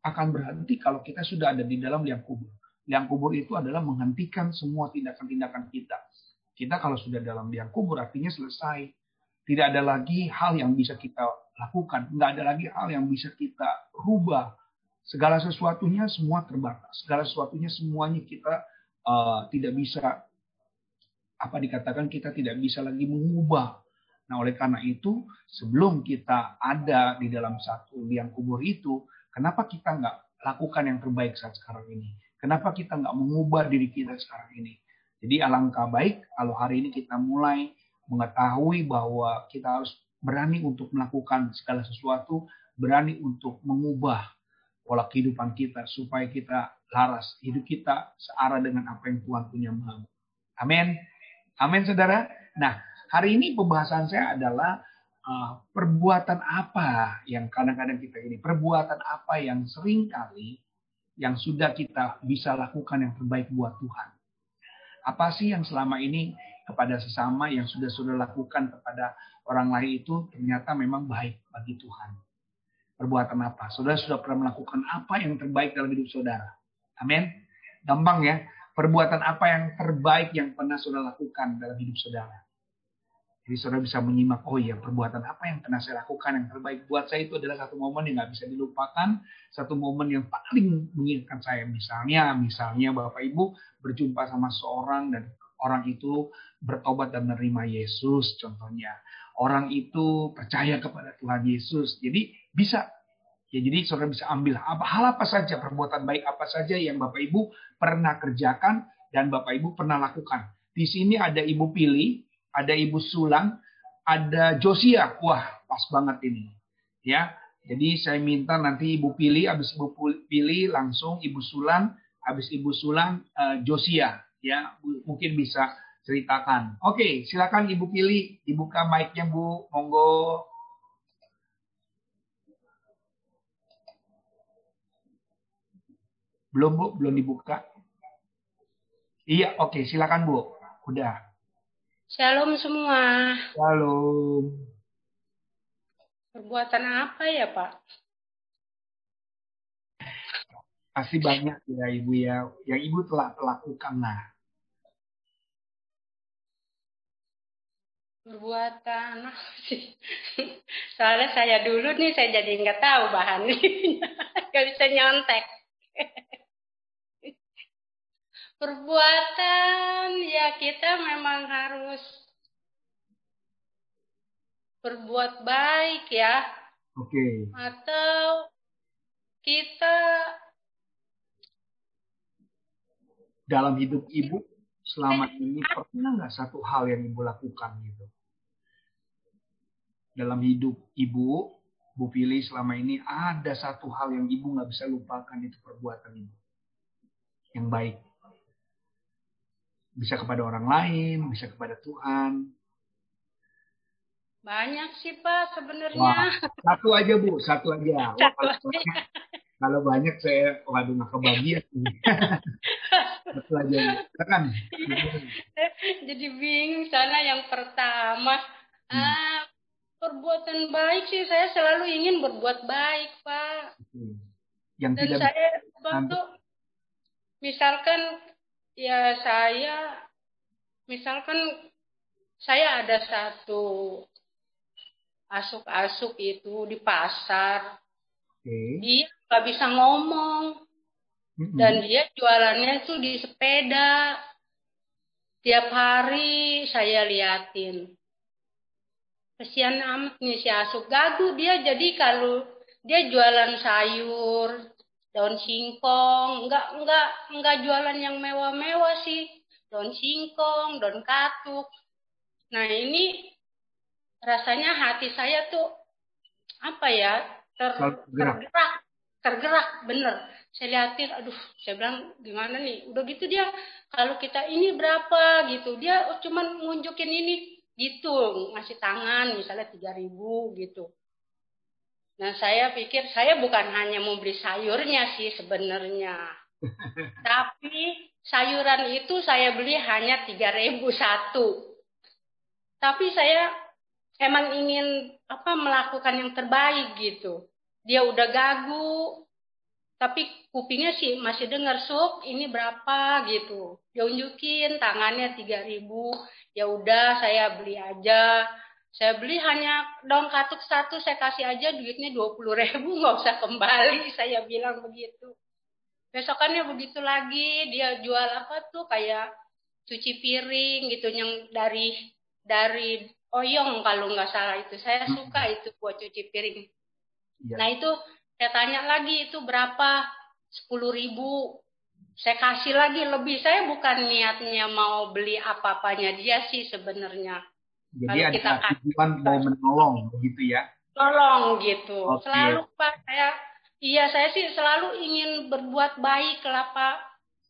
akan berhenti kalau kita sudah ada di dalam liang kubur. Liang kubur itu adalah menghentikan semua tindakan-tindakan kita. Kita kalau sudah dalam liang kubur artinya selesai. Tidak ada lagi hal yang bisa kita lakukan. Nggak ada lagi hal yang bisa kita rubah. Segala sesuatunya semua terbatas. Segala sesuatunya semuanya kita uh, tidak bisa apa dikatakan kita tidak bisa lagi mengubah. Nah, oleh karena itu, sebelum kita ada di dalam satu liang kubur itu, kenapa kita nggak lakukan yang terbaik saat sekarang ini? Kenapa kita nggak mengubah diri kita sekarang ini? Jadi alangkah baik kalau hari ini kita mulai mengetahui bahwa kita harus berani untuk melakukan segala sesuatu, berani untuk mengubah pola kehidupan kita supaya kita laras, hidup kita searah dengan apa yang Tuhan punya mau. Amin. Amin saudara. Nah, hari ini pembahasan saya adalah uh, perbuatan apa yang kadang-kadang kita ini, perbuatan apa yang sering kali yang sudah kita bisa lakukan yang terbaik buat Tuhan. Apa sih yang selama ini kepada sesama yang sudah sudah lakukan kepada orang lain itu ternyata memang baik bagi Tuhan. Perbuatan apa? Saudara sudah pernah melakukan apa yang terbaik dalam hidup saudara? Amin. Gampang ya. Perbuatan apa yang terbaik yang pernah saudara lakukan dalam hidup saudara? Jadi saudara bisa menyimak, oh iya perbuatan apa yang pernah saya lakukan yang terbaik buat saya itu adalah satu momen yang nggak bisa dilupakan, satu momen yang paling mengingatkan saya. Misalnya, misalnya Bapak Ibu berjumpa sama seorang dan orang itu bertobat dan menerima Yesus contohnya orang itu percaya kepada Tuhan Yesus. Jadi bisa ya jadi saudara bisa ambil apa hal apa saja perbuatan baik apa saja yang Bapak Ibu pernah kerjakan dan Bapak Ibu pernah lakukan. Di sini ada Ibu Pili, ada Ibu Sulang, ada Josia. Wah, pas banget ini. Ya. Jadi saya minta nanti Ibu Pili habis Ibu Pili langsung Ibu Sulang, habis Ibu Sulang uh, Josia ya. Mungkin bisa ceritakan. Oke, silakan Ibu pilih, dibuka mic-nya Bu, monggo. Belum Bu, belum dibuka. Iya, oke, silakan Bu. Udah. Shalom semua. Shalom. Perbuatan apa ya, Pak? Pasti banyak ya Ibu ya. Yang Ibu telah lakukan lah. perbuatan sih soalnya saya dulu nih saya jadi nggak tahu bahannya nggak bisa nyontek perbuatan ya kita memang harus berbuat baik ya oke okay. atau kita dalam hidup ibu selama ini pernah nggak satu hal yang ibu lakukan gitu dalam hidup ibu, Bu Pili selama ini ada satu hal yang ibu nggak bisa lupakan itu perbuatan ibu. Yang baik. Bisa kepada orang lain, bisa kepada Tuhan. Banyak sih Pak sebenarnya. Satu aja Bu, satu aja. Satu aja. Kalau banyak saya, waduh nggak kebagian. satu aja. Kan? Jadi bingung sana yang pertama. Hmm. Ah, perbuatan baik sih saya selalu ingin berbuat baik Pak. Yang Dan tidak saya waktu misalkan ya saya misalkan saya ada satu asuk-asuk itu di pasar. Okay. Dia nggak bisa ngomong. Mm-hmm. Dan dia jualannya itu di sepeda. Tiap hari saya liatin. Kesian amat nih si asuk gagu dia jadi kalau dia jualan sayur, daun singkong, enggak enggak enggak jualan yang mewah-mewah sih. Daun singkong, daun katuk. Nah, ini rasanya hati saya tuh apa ya ter, tergerak. Tergerak bener. Saya liatin aduh saya bilang gimana nih? Udah gitu dia kalau kita ini berapa? Gitu. Dia oh, cuman ngunjukin ini. Gitu. Ngasih tangan misalnya tiga ribu gitu nah saya pikir saya bukan hanya mau beli sayurnya sih sebenarnya tapi sayuran itu saya beli hanya tiga ribu satu tapi saya emang ingin apa melakukan yang terbaik gitu. Dia udah gagu, tapi kupingnya sih masih dengar sup ini berapa gitu. Dia unjukin tangannya tiga ribu. Ya udah saya beli aja. Saya beli hanya daun katuk satu, saya kasih aja duitnya dua puluh ribu, nggak usah kembali. Saya bilang begitu. Besokannya begitu lagi, dia jual apa tuh kayak cuci piring gitu yang dari dari oyong kalau nggak salah itu. Saya hmm. suka itu buat cuci piring. Ya. Nah itu saya tanya lagi itu berapa? Sepuluh ribu. Saya kasih lagi lebih. Saya bukan niatnya mau beli apa-apanya dia sih sebenarnya. Jadi kalau ada tujuan mau menolong begitu ya? Tolong gitu. Okay. Selalu Pak saya iya saya sih selalu ingin berbuat baik lah Pak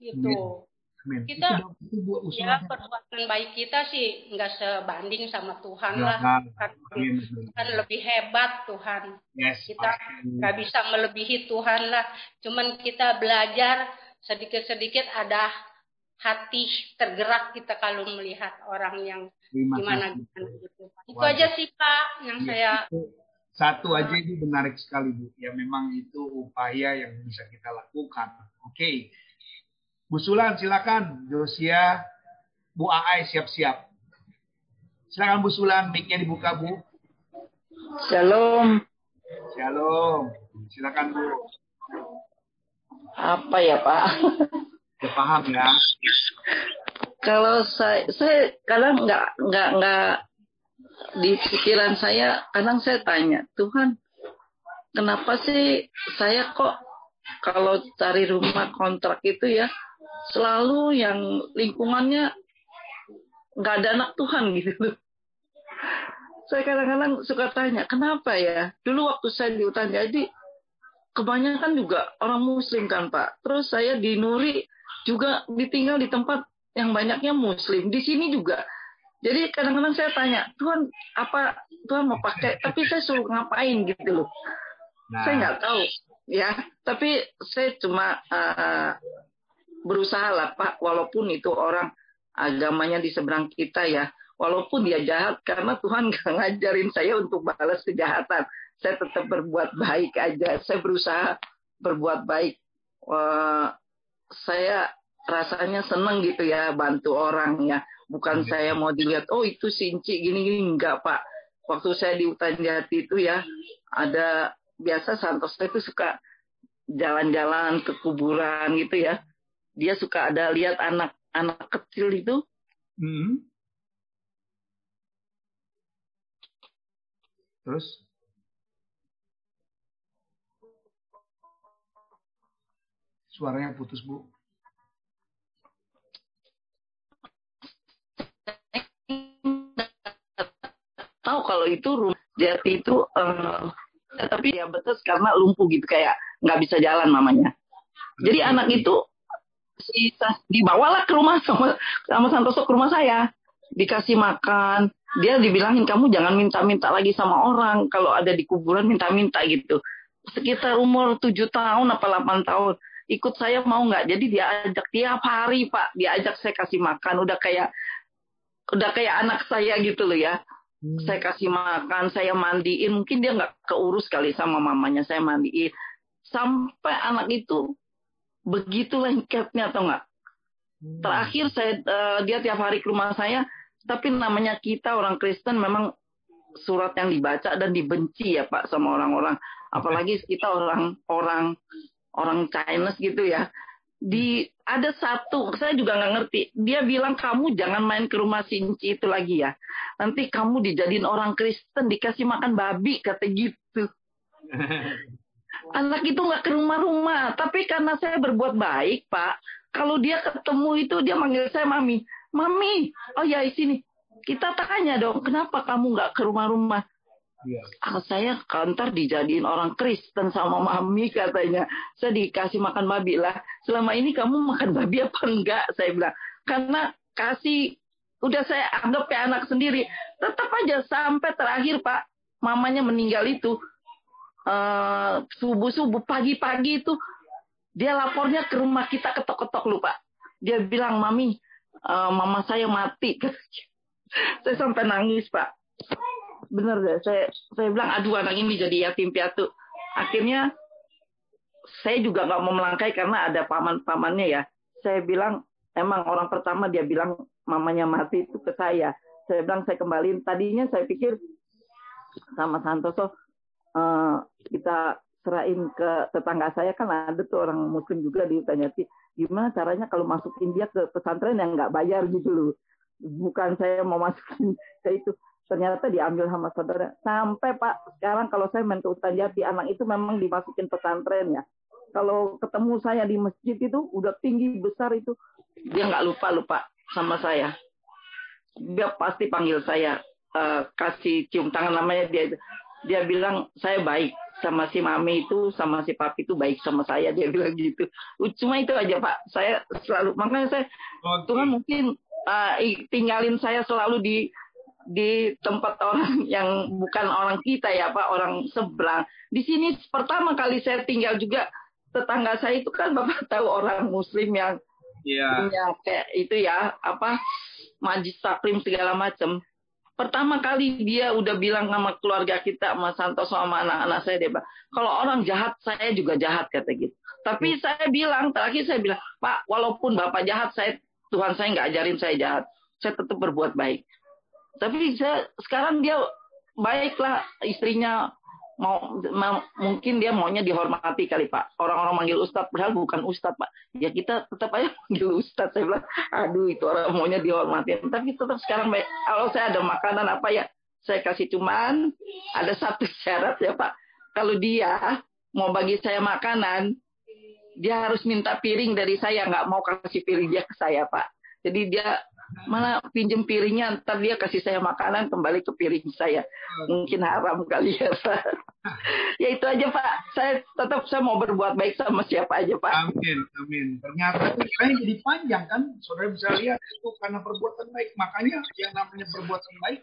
gitu. Amin. Kita itu, ya perbuatan baik kita sih nggak sebanding sama Tuhan ya, lah. Kan, kan lebih hebat Tuhan. Yes, kita nggak bisa melebihi Tuhan lah. Cuman kita belajar sedikit-sedikit ada hati tergerak kita kalau melihat orang yang gimana gimana gitu. Itu Waduh. aja sih Pak yang ya, saya itu satu aja itu menarik sekali Bu. Ya memang itu upaya yang bisa kita lakukan. Oke. Okay. Bu Sulan silakan. Josia, Bu Aai siap-siap. Silakan Bu Sulan, mic-nya dibuka Bu. Shalom. Shalom. Silakan Bu. Apa ya Pak? Ya paham ya. Kalau saya, saya kadang nggak nggak nggak di pikiran saya kadang saya tanya Tuhan kenapa sih saya kok kalau cari rumah kontrak itu ya selalu yang lingkungannya nggak ada anak Tuhan gitu loh. Saya kadang-kadang suka tanya, kenapa ya? Dulu waktu saya di hutan jadi, kebanyakan juga orang muslim kan Pak. Terus saya di Nuri juga ditinggal di tempat yang banyaknya muslim. Di sini juga. Jadi kadang-kadang saya tanya, Tuhan apa Tuhan mau pakai? Tapi saya suruh ngapain gitu loh. Nah. Saya nggak tahu ya. Tapi saya cuma uh, berusaha lah Pak, walaupun itu orang agamanya di seberang kita ya, walaupun dia jahat karena Tuhan gak ngajarin saya untuk balas kejahatan. Saya tetap berbuat baik aja. Saya berusaha berbuat baik. Wah, saya rasanya senang gitu ya bantu orang ya. Bukan saya mau dilihat, oh itu sinci gini-gini. Enggak Pak. Waktu saya di hutan jati itu ya, ada biasa Santoso itu suka jalan-jalan ke kuburan gitu ya dia suka ada lihat anak-anak kecil itu. Hmm. Terus? Suaranya putus, Bu. Tahu kalau itu rumah jati itu uh, tapi ya betul karena lumpuh gitu kayak nggak bisa jalan mamanya. Jadi anak itu dibawalah ke rumah sama sama Santoso ke rumah saya. Dikasih makan. Dia dibilangin kamu jangan minta-minta lagi sama orang. Kalau ada di kuburan minta-minta gitu. Sekitar umur tujuh tahun apa delapan tahun ikut saya mau nggak? Jadi dia ajak tiap hari pak. Dia ajak saya kasih makan. Udah kayak udah kayak anak saya gitu loh ya. Hmm. saya kasih makan saya mandiin. Mungkin dia nggak keurus kali sama mamanya saya mandiin. Sampai anak itu begitu lengketnya atau enggak hmm. terakhir saya uh, dia tiap hari ke rumah saya tapi namanya kita orang Kristen memang surat yang dibaca dan dibenci ya Pak sama orang-orang. Apalagi kita orang orang Chinese gitu ya. Di ada satu saya juga nggak ngerti. Dia bilang kamu jangan main ke rumah Sinci itu lagi ya. Nanti kamu dijadiin orang Kristen dikasih makan babi kata gitu. Anak itu nggak ke rumah-rumah. Tapi karena saya berbuat baik pak kalau dia ketemu itu dia manggil saya mami. Mami oh ya di sini. Kita tanya dong kenapa kamu nggak ke rumah-rumah Iya. Ah, saya kantor dijadiin orang Kristen sama mami katanya. Saya dikasih makan babi lah. Selama ini kamu makan babi apa enggak? Saya bilang. Karena kasih udah saya anggap kayak anak sendiri. Tetap aja sampai terakhir Pak, mamanya meninggal itu uh, subuh-subuh pagi-pagi itu dia lapornya ke rumah kita ketok-ketok lupa. Dia bilang, "Mami, uh, mama saya mati." saya sampai nangis, Pak bener deh saya saya bilang aduh anak ini jadi yatim piatu. Akhirnya saya juga nggak mau melangkai karena ada paman pamannya ya. Saya bilang emang orang pertama dia bilang mamanya mati itu ke saya. Saya bilang saya kembaliin. Tadinya saya pikir sama Santoso uh, kita serahin ke tetangga saya. Kan ada tuh orang muslim juga ditanya sih gimana caranya kalau masukin dia ke pesantren yang nggak bayar gitu loh? Bukan saya mau masukin ke itu ternyata diambil sama saudara. Sampai Pak, sekarang kalau saya main ke hutan jati, anak itu memang dimasukin pesantren ya. Kalau ketemu saya di masjid itu udah tinggi besar itu, dia nggak lupa lupa sama saya. Dia pasti panggil saya, uh, kasih cium tangan namanya dia. Dia bilang saya baik sama si mami itu, sama si papi itu baik sama saya. Dia bilang gitu. Cuma itu aja Pak. Saya selalu makanya saya Tuhan mungkin uh, tinggalin saya selalu di di tempat orang yang bukan orang kita ya Pak, orang seberang. Di sini pertama kali saya tinggal juga tetangga saya itu kan Bapak tahu orang muslim yang yeah. punya kayak itu ya, apa majlis taklim segala macam. Pertama kali dia udah bilang sama keluarga kita, sama Santos sama anak-anak saya dia kalau orang jahat saya juga jahat kata gitu. Tapi hmm. saya bilang terakhir saya bilang, Pak, walaupun Bapak jahat saya Tuhan saya nggak ajarin saya jahat. Saya tetap berbuat baik tapi saya sekarang dia baiklah istrinya mau, mau mungkin dia maunya dihormati kali pak. Orang-orang manggil ustadz padahal bukan ustadz pak. Ya kita tetap aja manggil ustadz. Saya bilang aduh itu orang maunya dihormati. Tapi tetap sekarang baik. Kalau saya ada makanan apa ya saya kasih cuman ada satu syarat ya pak. Kalau dia mau bagi saya makanan dia harus minta piring dari saya nggak mau kasih piring dia ke saya pak. Jadi dia mana pinjem piringnya ntar dia kasih saya makanan kembali ke piring saya. Mungkin haram kali ya ya itu aja pak. Saya tetap saya mau berbuat baik sama siapa aja pak. Amin amin. Ternyata ceritanya jadi panjang kan? Saudara bisa lihat itu karena perbuatan baik. Makanya yang namanya perbuatan baik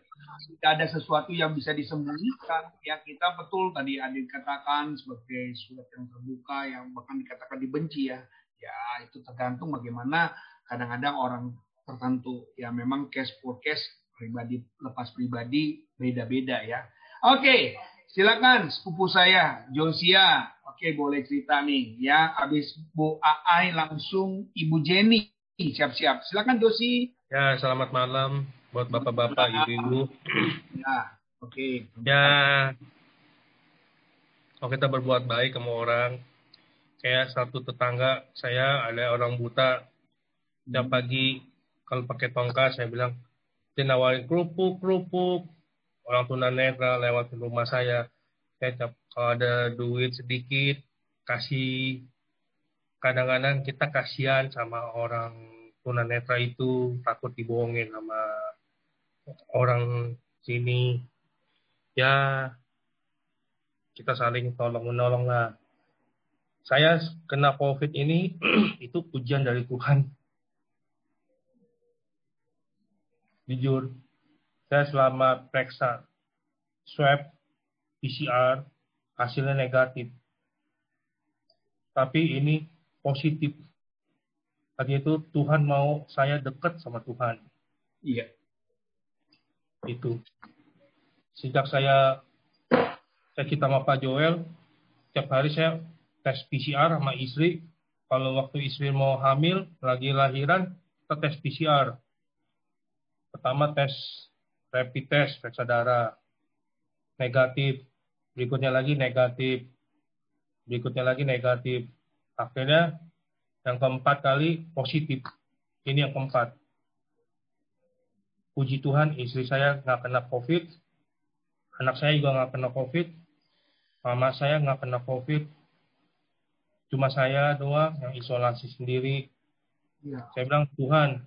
tidak ada sesuatu yang bisa disembunyikan. Ya kita betul tadi Adin katakan sebagai surat yang terbuka yang bahkan dikatakan dibenci ya. Ya itu tergantung bagaimana kadang-kadang orang tertentu. Ya memang cash for cash pribadi lepas pribadi beda-beda ya. Oke, silakan sepupu saya Josia. Oke, boleh cerita nih ya. Habis Bu Aai langsung Ibu Jenny. Siap-siap. Silakan Josi. Ya, selamat malam buat bapak-bapak, ibu-ibu. Ya, oke. Okay. Ya, kalau kita berbuat baik sama orang, kayak satu tetangga saya ada orang buta, tiap pagi kalau pakai tongkat saya bilang dia nawarin kerupuk kerupuk. Orang tunanetra lewat rumah saya. Saya kalau ada duit sedikit kasih. Kadang-kadang kita kasihan sama orang tunanetra itu takut dibohongin sama orang sini. Ya kita saling tolong menolong lah. Saya kena covid ini itu ujian dari Tuhan jujur saya selama periksa swab PCR hasilnya negatif. Tapi ini positif. Tadi itu Tuhan mau saya dekat sama Tuhan. Iya. Itu. Sejak saya saya kita sama Pak Joel, setiap hari saya tes PCR sama istri. Kalau waktu istri mau hamil, lagi lahiran, kita tes PCR. Pertama tes rapid test, periksa darah. Negatif. Berikutnya lagi negatif. Berikutnya lagi negatif. Akhirnya yang keempat kali positif. Ini yang keempat. Puji Tuhan istri saya nggak kena COVID. Anak saya juga nggak kena COVID. Mama saya nggak kena COVID. Cuma saya doang yang isolasi sendiri. Ya. Saya bilang, Tuhan,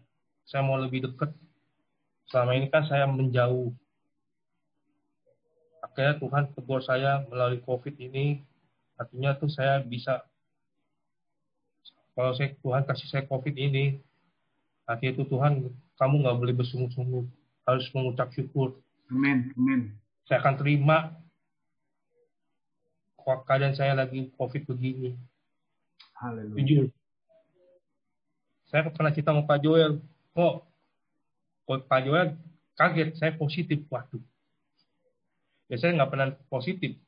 saya mau lebih dekat selama ini kan saya menjauh. Akhirnya Tuhan tegur saya melalui COVID ini, artinya tuh saya bisa, kalau saya, Tuhan kasih saya COVID ini, artinya itu Tuhan, kamu nggak boleh bersungguh-sungguh, harus mengucap syukur. Amin, amin. Saya akan terima keadaan saya lagi COVID begini. Haleluya. Jujur. Saya pernah cerita sama Pak Joel, kok Pak Joel kaget, saya positif. Waduh. Biasanya nggak pernah positif.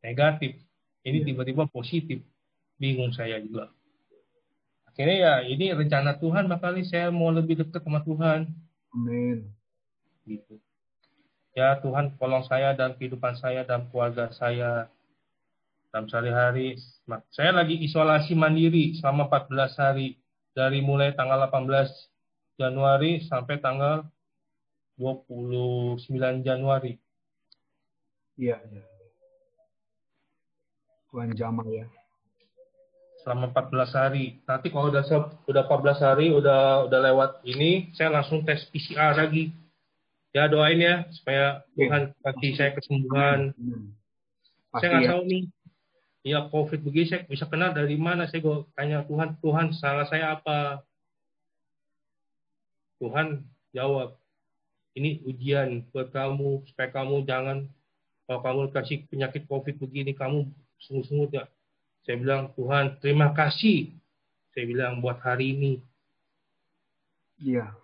Negatif. Ini iya. tiba-tiba positif. Bingung saya juga. Akhirnya ya ini rencana Tuhan, makanya saya mau lebih dekat sama Tuhan. Amin. Gitu. Ya Tuhan tolong saya dan kehidupan saya dan keluarga saya dalam sehari-hari. Saya lagi isolasi mandiri selama 14 hari dari mulai tanggal 18 Januari sampai tanggal 29 Januari. Iya, iya. Tuhan Jamal ya. Selama 14 hari. Nanti kalau udah udah 14 hari, udah udah lewat ini, saya langsung tes PCR lagi. Ya doain ya supaya Tuhan kasih saya kesembuhan. Hmm. saya nggak ya. tahu nih, ya COVID begini saya bisa kenal dari mana? Saya gue tanya Tuhan, Tuhan salah saya apa? Tuhan jawab, ini ujian buat kamu supaya kamu jangan kalau kamu kasih penyakit COVID begini kamu sungguh-sungguh ya. Saya bilang Tuhan terima kasih. Saya bilang buat hari ini. Iya.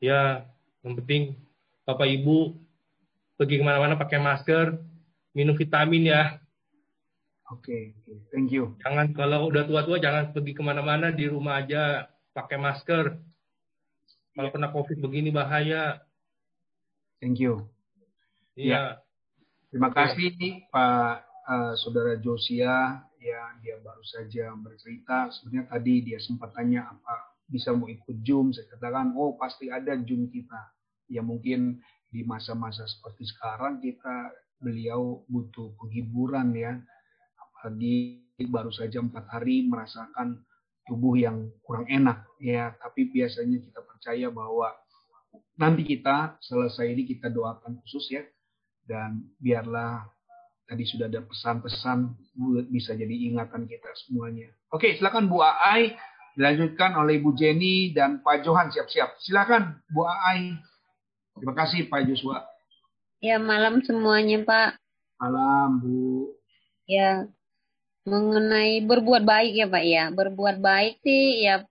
Ya, yang penting Bapak Ibu pergi ke mana-mana pakai masker, minum vitamin ya. Oke, okay, thank you. Jangan kalau udah tua-tua jangan pergi ke mana-mana di rumah aja pakai masker. Kalau kena COVID begini bahaya. Thank you. Iya. Ya. Terima kasih Pak uh, Saudara Josia yang dia baru saja bercerita. Sebenarnya tadi dia sempat tanya apa bisa mau ikut Zoom. Saya katakan, oh pasti ada Zoom kita. Ya mungkin di masa-masa seperti sekarang kita beliau butuh penghiburan ya. Apalagi baru saja empat hari merasakan tubuh yang kurang enak ya tapi biasanya kita percaya bahwa nanti kita selesai ini kita doakan khusus ya dan biarlah tadi sudah ada pesan-pesan bisa jadi ingatan kita semuanya. Oke, silakan Bu Ai dilanjutkan oleh Ibu Jenny dan Pak Johan siap-siap. Silakan Bu Ai. Terima kasih Pak Joshua. Ya, malam semuanya, Pak. Malam, Bu. Ya, mengenai berbuat baik ya Pak ya. Berbuat baik sih ya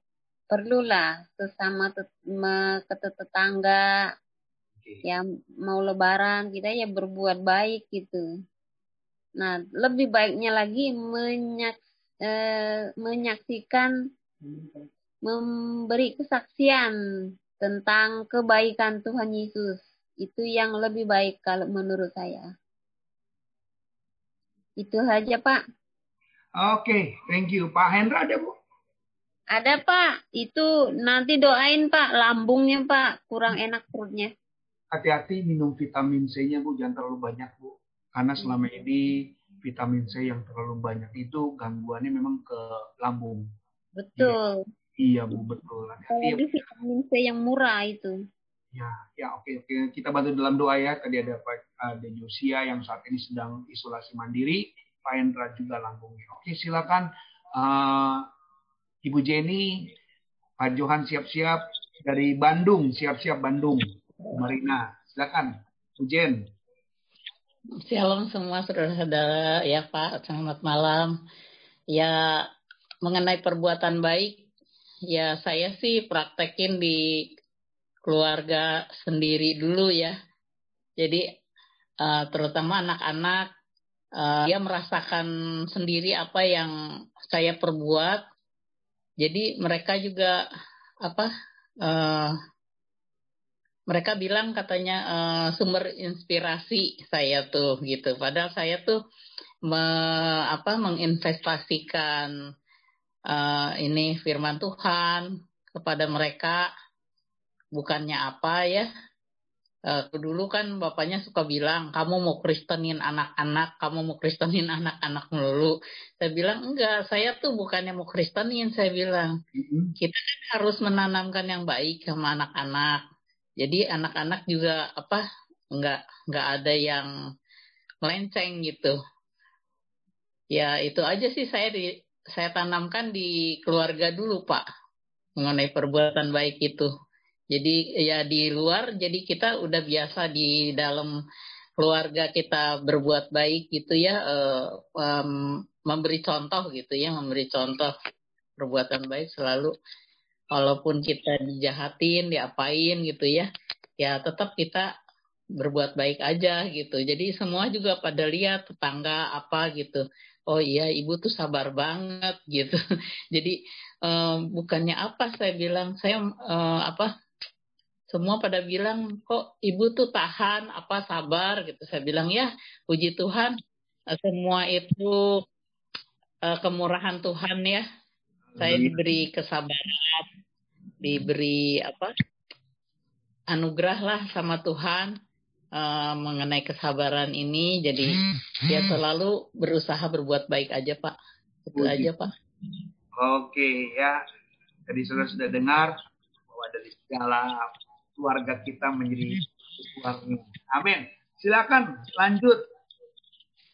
perlulah sesama ke tetangga ya mau lebaran kita ya berbuat baik gitu. Nah, lebih baiknya lagi menyak, eh, menyaksikan memberi kesaksian tentang kebaikan Tuhan Yesus. Itu yang lebih baik kalau menurut saya. Itu saja, Pak. Oke, thank you. Pak Hendra ada, Bu? Ada, Pak. Itu nanti doain, Pak. Lambungnya, Pak. Kurang enak perutnya. Hati-hati minum vitamin C-nya, Bu. Jangan terlalu banyak, Bu. Karena selama ini vitamin C yang terlalu banyak itu gangguannya memang ke lambung. Betul. Iya, iya Bu. Betul. Hati -hati. vitamin C yang murah itu. Ya, ya oke oke. Kita bantu dalam doa ya. Tadi ada Pak ada Josia yang saat ini sedang isolasi mandiri Pak Hendra juga lambungnya. Oke, silakan uh, Ibu Jenny, Pak Johan siap-siap dari Bandung, siap-siap Bandung. Marina. Silakan, Ujen. Shalom semua saudara-saudara ya Pak, selamat malam. Ya mengenai perbuatan baik, ya saya sih praktekin di keluarga sendiri dulu ya. Jadi uh, terutama anak-anak uh, dia merasakan sendiri apa yang saya perbuat. Jadi mereka juga apa uh, mereka bilang katanya uh, sumber inspirasi saya tuh gitu. Padahal saya tuh me, apa menginvestasikan uh, ini firman Tuhan kepada mereka bukannya apa ya. Uh, dulu kan bapaknya suka bilang kamu mau kristenin anak-anak, kamu mau kristenin anak-anak melulu. Saya bilang enggak, saya tuh bukannya mau kristenin, saya bilang kita kan harus menanamkan yang baik sama anak-anak jadi anak-anak juga apa nggak nggak ada yang melenceng gitu. Ya itu aja sih saya di saya tanamkan di keluarga dulu Pak mengenai perbuatan baik itu. Jadi ya di luar jadi kita udah biasa di dalam keluarga kita berbuat baik gitu ya uh, um, memberi contoh gitu ya memberi contoh perbuatan baik selalu walaupun kita dijahatin, diapain gitu ya, ya tetap kita berbuat baik aja gitu. Jadi semua juga pada lihat tetangga apa gitu. Oh iya ibu tuh sabar banget gitu. Jadi um, bukannya apa saya bilang saya um, apa semua pada bilang kok ibu tuh tahan apa sabar gitu. Saya bilang ya puji Tuhan semua itu uh, kemurahan Tuhan ya. Saya diberi kesabaran, diberi apa anugerah lah sama Tuhan uh, mengenai kesabaran ini jadi hmm, hmm. selalu berusaha berbuat baik aja Pak itu Uji. aja Pak oke ya tadi sudah sudah dengar bahwa dari segala keluarga kita menjadi keluarga amin silakan lanjut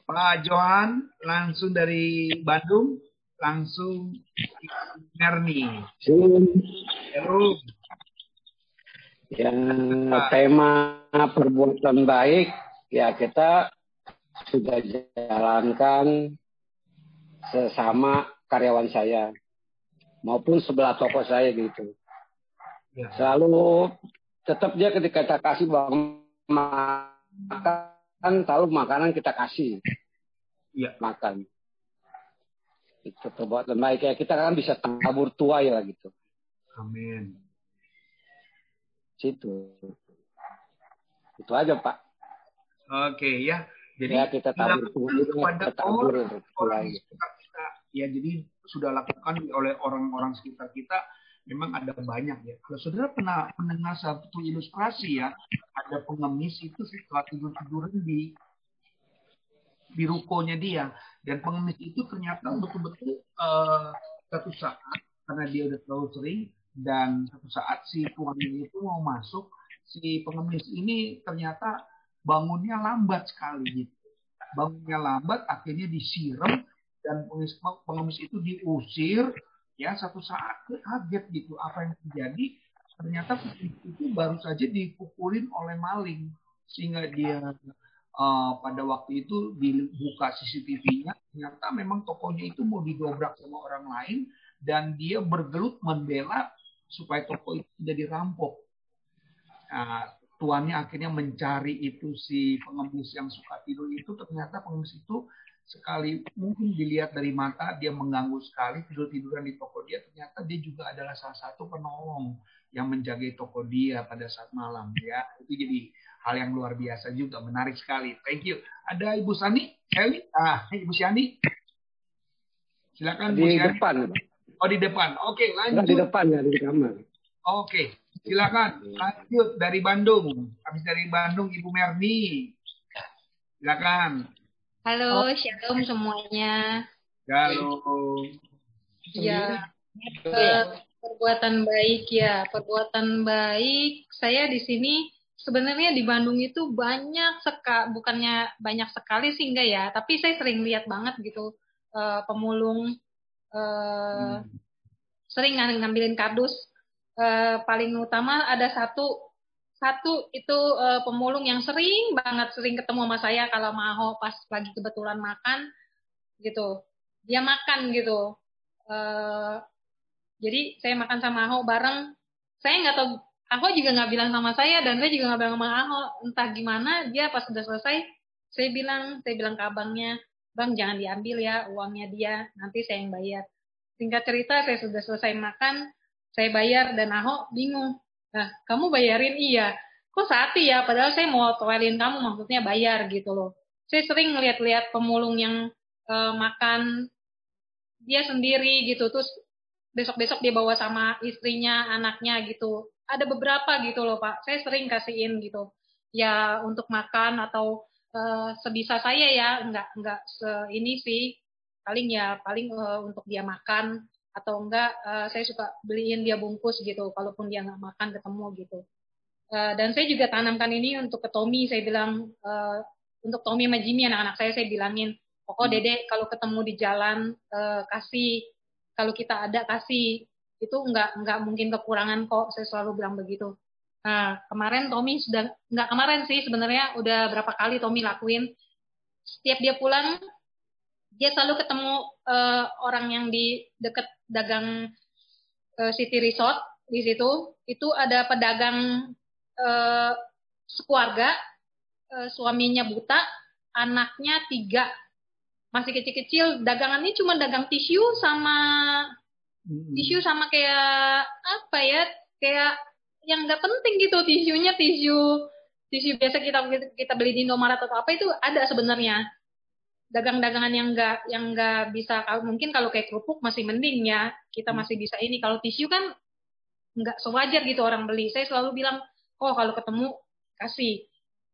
Pak Johan langsung dari Bandung langsung Nerni. Halo. Ya, tema perbuatan baik ya kita sudah jalankan sesama karyawan saya maupun sebelah toko saya gitu. Ya. Selalu tetap dia ketika kita kasih bang makan, selalu makanan kita kasih. Ya. Makan. Itu perbuatan baik ya kita kan bisa tabur tuai lah gitu. Amin. Situ. Itu aja pak. Oke ya. Jadi ya, kita tabur tuai kita tabur tuai ya jadi sudah lakukan oleh orang-orang sekitar kita memang ada banyak ya. Kalau saudara pernah mendengar satu ilustrasi ya, ada pengemis itu setelah tidur tiduran di di rukonya dia dan pengemis itu ternyata betul-betul uh, satu saat karena dia udah terlalu sering dan satu saat si tuannya itu mau masuk si pengemis ini ternyata bangunnya lambat sekali gitu bangunnya lambat akhirnya disiram dan pengemis itu diusir ya satu saat kaget gitu apa yang terjadi ternyata pengemis itu baru saja dipukulin oleh maling sehingga dia uh, pada waktu itu dibuka CCTV-nya, ternyata memang tokonya itu mau didobrak sama orang lain dan dia bergelut membela supaya toko itu tidak dirampok. Nah, tuannya akhirnya mencari itu si pengemis yang suka tidur itu ternyata pengemis itu sekali mungkin dilihat dari mata dia mengganggu sekali tidur tiduran di toko dia ternyata dia juga adalah salah satu penolong yang menjaga toko dia pada saat malam ya itu jadi hal yang luar biasa juga, menarik sekali. Thank you. Ada Ibu Sani, Sally, ah, Ibu Siani. Silakan di Bu depan. Oh di depan. Oke, lanjut. di depan ya di kamar. Oke, silakan lanjut dari Bandung. Habis dari Bandung Ibu Merni. Silakan. Halo, shalom semuanya. Halo. Ya, perbuatan baik ya, perbuatan baik. Saya di sini sebenarnya di Bandung itu banyak sekali bukannya banyak sekali sih enggak ya tapi saya sering lihat banget gitu uh, pemulung uh, hmm. sering ngambilin kardus uh, paling utama ada satu satu itu uh, pemulung yang sering banget sering ketemu sama saya kalau mau pas lagi kebetulan makan gitu. Dia makan gitu. Uh, jadi saya makan sama Aho bareng. Saya nggak tahu Aho juga nggak bilang sama saya dan saya juga nggak bilang sama Aho. Entah gimana dia pas sudah selesai saya bilang saya bilang ke abangnya bang jangan diambil ya uangnya dia nanti saya yang bayar. Singkat cerita saya sudah selesai makan saya bayar dan Aho bingung Nah, kamu bayarin iya. Kok sati ya? Padahal saya mau toelin kamu, maksudnya bayar gitu loh. Saya sering ngeliat-liat pemulung yang uh, makan dia sendiri gitu, terus besok-besok dia bawa sama istrinya, anaknya gitu. Ada beberapa gitu loh Pak. Saya sering kasihin gitu. Ya untuk makan atau uh, sebisa saya ya, nggak nggak se ini sih. Paling ya paling uh, untuk dia makan atau enggak uh, saya suka beliin dia bungkus gitu kalaupun dia nggak makan ketemu gitu. Uh, dan saya juga tanamkan ini untuk ke Tommy saya bilang uh, untuk Tommy sama Jimmy anak-anak saya saya bilangin pokok dede kalau ketemu di jalan uh, kasih. Kalau kita ada kasih. Itu enggak enggak mungkin kekurangan kok saya selalu bilang begitu. Nah kemarin Tommy sudah enggak kemarin sih sebenarnya udah berapa kali Tommy lakuin. Setiap dia pulang dia selalu ketemu uh, orang yang di dekat dagang uh, City Resort di situ itu ada pedagang uh, sekeluarga uh, suaminya buta anaknya tiga masih kecil-kecil dagangannya cuma dagang tisu sama hmm. tisu sama kayak apa ya kayak yang nggak penting gitu tisunya tisu tisu biasa kita kita beli di Indomaret atau apa itu ada sebenarnya dagang-dagangan yang enggak yang enggak bisa mungkin kalau kayak kerupuk masih mending ya. Kita hmm. masih bisa ini. Kalau tisu kan enggak sewajar gitu orang beli. Saya selalu bilang oh kalau ketemu kasih.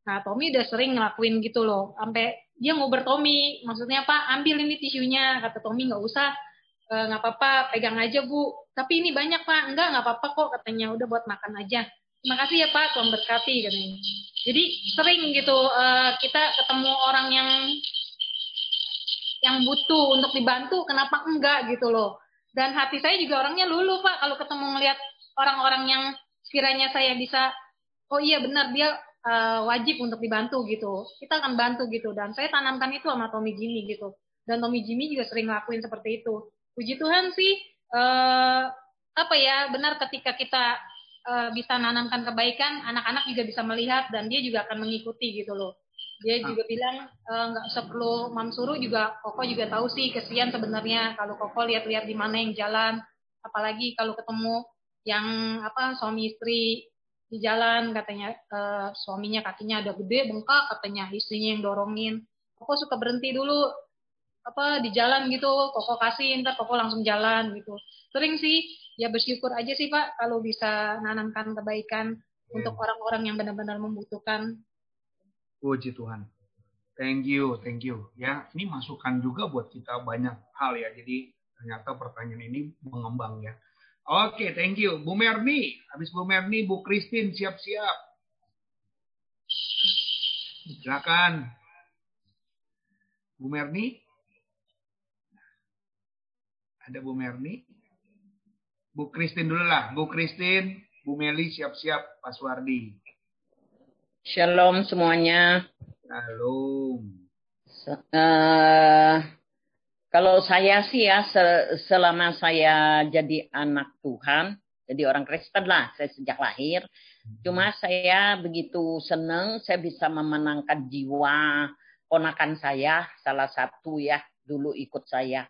Nah Tommy udah sering ngelakuin gitu loh. Sampai dia ngobrol Tommy maksudnya apa ambil ini tisunya. Kata Tommy nggak usah e, nggak apa-apa pegang aja bu. Tapi ini banyak pak. Enggak nggak apa-apa kok katanya. Udah buat makan aja. Terima kasih ya pak Tuhan berkati katanya. Jadi sering gitu uh, kita ketemu orang yang yang butuh untuk dibantu, kenapa enggak gitu loh. Dan hati saya juga orangnya lulu Pak kalau ketemu ngelihat orang-orang yang sekiranya saya bisa, oh iya benar dia uh, wajib untuk dibantu gitu. Kita akan bantu gitu. Dan saya tanamkan itu sama Tommy Jimmy gitu. Dan Tommy Jimmy juga sering ngelakuin seperti itu. Puji Tuhan sih, uh, apa ya benar ketika kita uh, bisa nanamkan kebaikan, anak-anak juga bisa melihat dan dia juga akan mengikuti gitu loh dia ah. juga bilang eh, nggak e, perlu mam suruh juga koko juga tahu sih kesian sebenarnya kalau koko lihat-lihat di mana yang jalan. Apalagi kalau ketemu yang apa suami istri di jalan katanya e, suaminya kakinya ada gede bengkak katanya istrinya yang dorongin. Koko suka berhenti dulu apa di jalan gitu. Koko kasih ntar koko langsung jalan gitu. Sering sih ya bersyukur aja sih pak kalau bisa nanamkan kebaikan yeah. untuk orang-orang yang benar-benar membutuhkan Puji Tuhan. Thank you, thank you. Ya, ini masukan juga buat kita banyak hal ya. Jadi ternyata pertanyaan ini mengembang ya. Oke, thank you. Bu Merni, habis Bu Merni, Bu Christine siap-siap. Silakan. Bu Merni. Ada Bu Merni. Bu Christine dulu lah. Bu Christine, Bu Meli siap-siap, Pak Suwardi. Shalom semuanya. Shalom. Uh, kalau saya sih ya selama saya jadi anak Tuhan, jadi orang Kristen lah, saya sejak lahir. Cuma saya begitu senang saya bisa memenangkan jiwa ponakan saya, salah satu ya dulu ikut saya.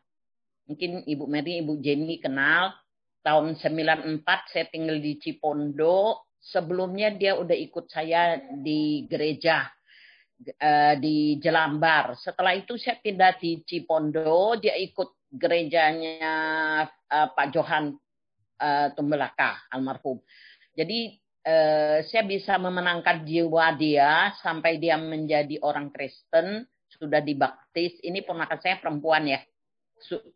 Mungkin Ibu Mary, Ibu Jenny kenal. Tahun 94 saya tinggal di Cipondo, sebelumnya dia udah ikut saya di gereja uh, di Jelambar. Setelah itu saya pindah di Cipondo, dia ikut gerejanya uh, Pak Johan uh, Tumbelaka almarhum. Jadi saya bisa memenangkan jiwa dia sampai dia menjadi orang Kristen, sudah dibaptis. Ini ponakan saya perempuan ya.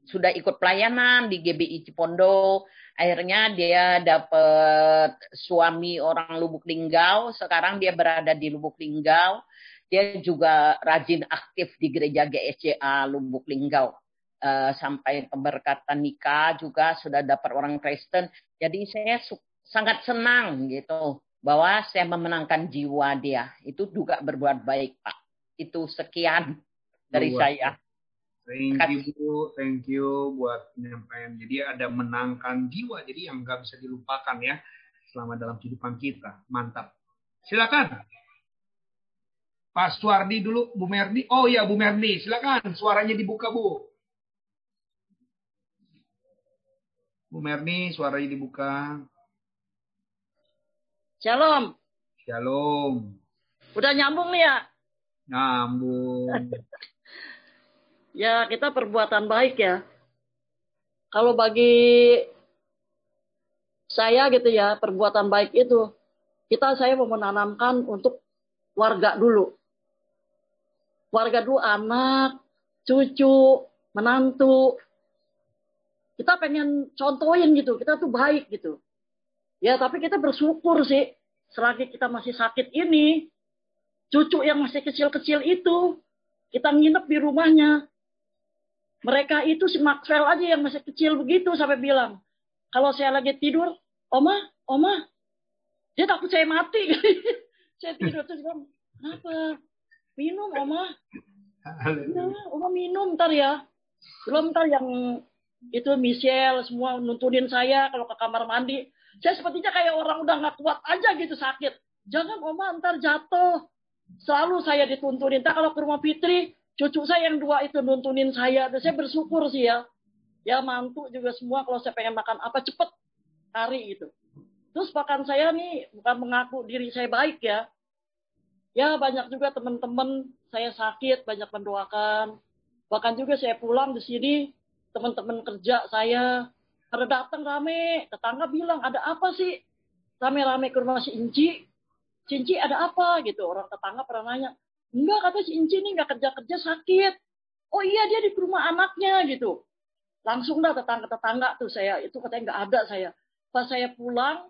Sudah ikut pelayanan di GBI Cipondo, akhirnya dia dapat suami orang Lubuk Linggau sekarang dia berada di Lubuk Linggau dia juga rajin aktif di gereja GSCA Lubuk Linggau uh, sampai pemberkatan nikah juga sudah dapat orang Kristen jadi saya sangat senang gitu bahwa saya memenangkan jiwa dia. Itu juga berbuat baik, Pak. Itu sekian dari Luar. saya. Thank you Bu, thank you buat penyampaian. Jadi ada menangkan jiwa, jadi yang nggak bisa dilupakan ya selama dalam kehidupan kita. Mantap. Silakan. Pak Suardi dulu, Bu Merdi. Oh iya Bu Merdi, silakan suaranya dibuka Bu. Bu Merdi, suaranya dibuka. Shalom. Shalom. Udah nyambung nih ya? Nyambung. Ya kita perbuatan baik ya. Kalau bagi saya gitu ya, perbuatan baik itu kita saya mau menanamkan untuk warga dulu. Warga dulu anak, cucu, menantu. Kita pengen contohin gitu, kita tuh baik gitu. Ya, tapi kita bersyukur sih selagi kita masih sakit ini, cucu yang masih kecil-kecil itu, kita nginep di rumahnya. Mereka itu si Maxwell aja yang masih kecil begitu sampai bilang, kalau saya lagi tidur, Oma, Oma, dia takut saya mati. saya tidur terus bilang, kenapa? Minum, Oma. Nah, Oma minum ntar ya. Belum ntar yang itu Michelle semua nuntunin saya kalau ke kamar mandi. Saya sepertinya kayak orang udah nggak kuat aja gitu sakit. Jangan Oma ntar jatuh. Selalu saya dituntunin. Tak kalau ke rumah Fitri, cucu saya yang dua itu nuntunin saya. Dan saya bersyukur sih ya. Ya mantu juga semua kalau saya pengen makan apa cepet hari gitu. Terus bahkan saya nih bukan mengaku diri saya baik ya. Ya banyak juga teman-teman saya sakit banyak mendoakan. Bahkan juga saya pulang di sini teman-teman kerja saya pada datang rame, tetangga bilang ada apa sih? Rame-rame ke rumah si Inci. Cinci ada apa gitu? Orang tetangga pernah nanya, Enggak, kata si Inci ini enggak kerja-kerja sakit. Oh iya, dia di rumah anaknya gitu. Langsung dah tetangga-tetangga tuh saya, itu katanya enggak ada saya. Pas saya pulang,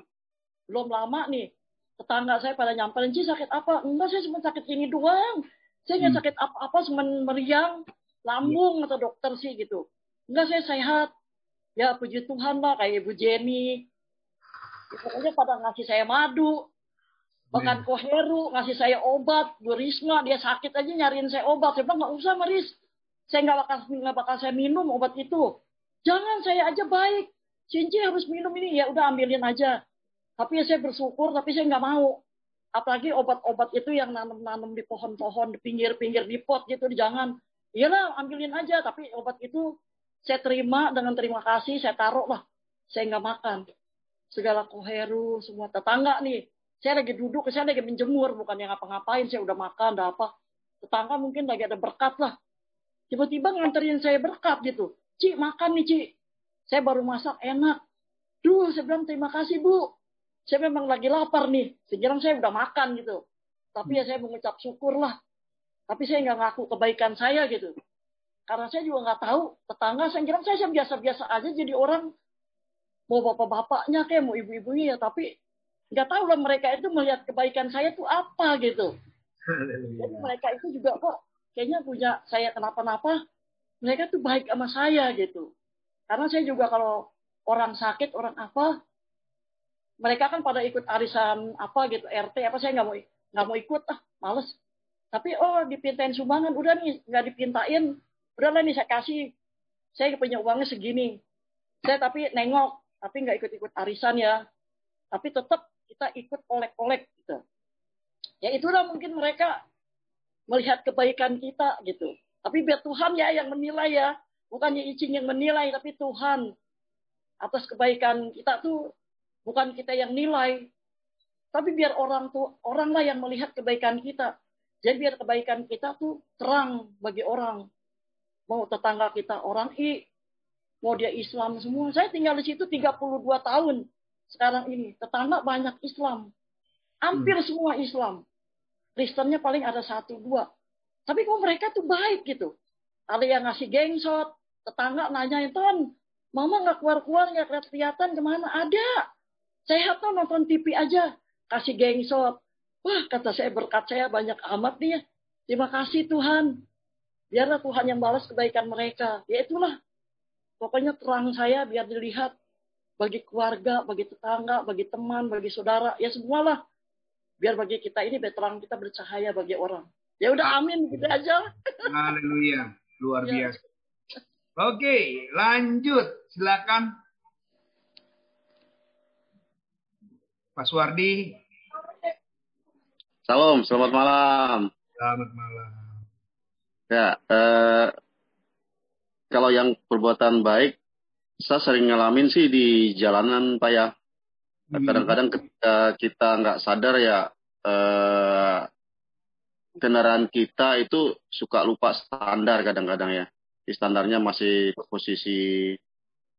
belum lama nih, tetangga saya pada nyamperin, Ci sakit apa? Enggak, saya cuma sakit ini doang. Saya nggak hmm. sakit apa-apa, cuma meriang, lambung atau dokter sih gitu. Enggak, saya sehat. Ya puji Tuhan lah, kayak Ibu Jenny. Pokoknya pada ngasih saya madu, Bahkan Koheru ngasih saya obat, Bu Risma dia sakit aja nyariin saya obat. Saya bilang nggak usah Maris, saya nggak bakal nggak bakal saya minum obat itu. Jangan saya aja baik. Cinci harus minum ini ya udah ambilin aja. Tapi ya saya bersyukur, tapi saya nggak mau. Apalagi obat-obat itu yang nanam-nanam di pohon-pohon, di pinggir-pinggir di pot gitu, jangan. Iyalah ambilin aja, tapi obat itu saya terima dengan terima kasih, saya taruh lah. Saya nggak makan. Segala koheru, semua tetangga nih, saya lagi duduk, saya lagi menjemur, bukan yang ngapa-ngapain, saya udah makan, udah apa. Tetangga mungkin lagi ada berkat lah. Tiba-tiba nganterin saya berkat gitu. Ci, makan nih, Ci. Saya baru masak, enak. Duh, saya bilang terima kasih, Bu. Saya memang lagi lapar nih. Sekarang saya udah makan gitu. Tapi ya saya mengucap syukur lah. Tapi saya nggak ngaku kebaikan saya gitu. Karena saya juga nggak tahu tetangga. Saya kira saya biasa-biasa aja jadi orang mau bapak-bapaknya kayak mau ibu-ibunya ya. Tapi nggak tahu lah mereka itu melihat kebaikan saya tuh apa gitu. Jadi mereka itu juga kok kayaknya punya saya kenapa-napa, mereka tuh baik sama saya gitu. Karena saya juga kalau orang sakit, orang apa, mereka kan pada ikut arisan apa gitu, RT apa saya nggak mau nggak mau ikut ah, males. Tapi oh dipintain sumbangan, udah nih nggak dipintain, udahlah nih saya kasih, saya punya uangnya segini. Saya tapi nengok, tapi nggak ikut-ikut arisan ya. Tapi tetap kita ikut olek-olek gitu. Ya itulah mungkin mereka melihat kebaikan kita gitu. Tapi biar Tuhan ya yang menilai ya, bukannya izin yang menilai tapi Tuhan atas kebaikan kita tuh bukan kita yang nilai. Tapi biar orang tuh oranglah yang melihat kebaikan kita. Jadi biar kebaikan kita tuh terang bagi orang. Mau tetangga kita orang I, mau dia Islam semua. Saya tinggal di situ 32 tahun sekarang ini. Tetangga banyak Islam. Hampir hmm. semua Islam. Kristennya paling ada satu dua. Tapi kok mereka tuh baik gitu. Ada yang ngasih gengsot. Tetangga nanya itu Mama nggak keluar-keluar, nggak kelihatan ke mana? Ada. Sehat tuh nonton TV aja. Kasih gengsot. Wah, kata saya berkat saya banyak amat nih ya. Terima kasih Tuhan. Biarlah Tuhan yang balas kebaikan mereka. Ya itulah. Pokoknya terang saya biar dilihat bagi keluarga, bagi tetangga, bagi teman, bagi saudara, ya semualah Biar bagi kita ini terang kita bercahaya bagi orang. Ya udah amin gitu aja. Haleluya. Luar ya. biasa. Oke, lanjut. Silakan. Pak Suwardi. Salam, selamat malam. Selamat malam. Ya, eh, kalau yang perbuatan baik, saya sering ngalamin sih di jalanan, Pak ya. Hmm. Kadang-kadang ketika kita nggak sadar ya, eh, kendaraan kita itu suka lupa standar kadang-kadang ya. Di standarnya masih posisi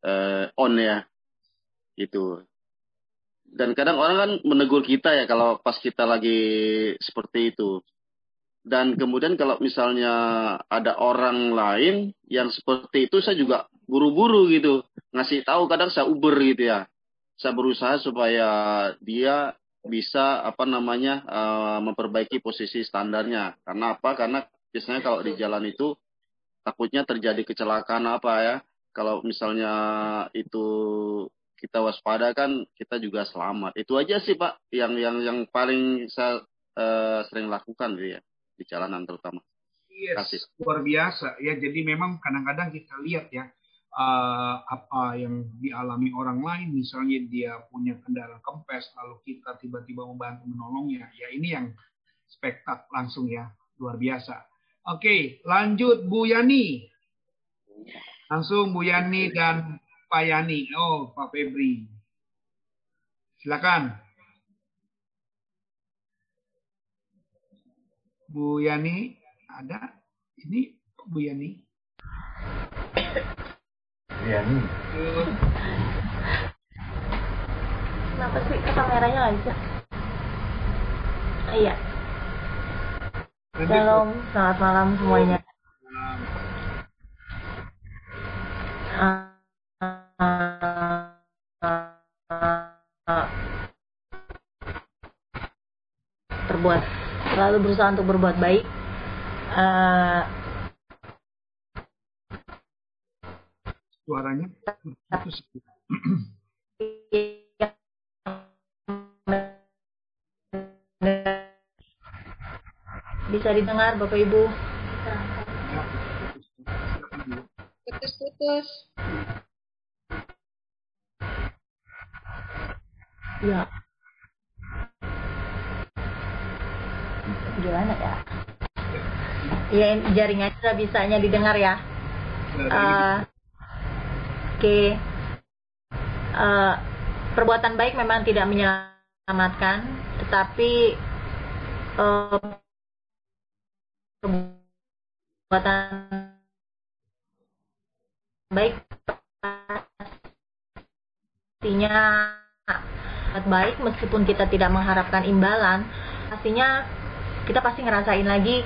eh, on ya. Itu. Dan kadang orang kan menegur kita ya kalau pas kita lagi seperti itu. Dan kemudian kalau misalnya ada orang lain yang seperti itu saya juga buru-buru gitu. Ngasih tahu kadang saya uber gitu ya. Saya berusaha supaya dia bisa apa namanya uh, memperbaiki posisi standarnya. Karena apa? Karena biasanya kalau di jalan itu takutnya terjadi kecelakaan apa ya. Kalau misalnya itu kita waspada kan kita juga selamat. Itu aja sih Pak yang yang yang paling saya uh, sering lakukan gitu ya di jalanan terutama. Yes, Kasih. luar biasa ya. Jadi memang kadang-kadang kita lihat ya uh, apa yang dialami orang lain, misalnya dia punya kendaraan kempes, lalu kita tiba-tiba membantu menolongnya. Ya ini yang spektak langsung ya, luar biasa. Oke, lanjut Bu Yani. Langsung Bu Yani dan Pak Yani. Oh, Pak Febri. Silakan. Bu Yani ada? Ini Bu Yani. Yani. Kenapa sih ke kameranya sih? Iya. Shalom, selamat malam semuanya. Uh, terbuat selalu berusaha untuk berbuat baik uh, suaranya? Bisa didengar Bapak Ibu? Putus-putus. Ya. Gimana ya? Ya jaringan bisa bisanya didengar ya. Uh, okay. uh, perbuatan baik memang tidak menyelamatkan tetapi uh, perbuatan baik pastinya baik meskipun kita tidak mengharapkan imbalan pastinya kita pasti ngerasain lagi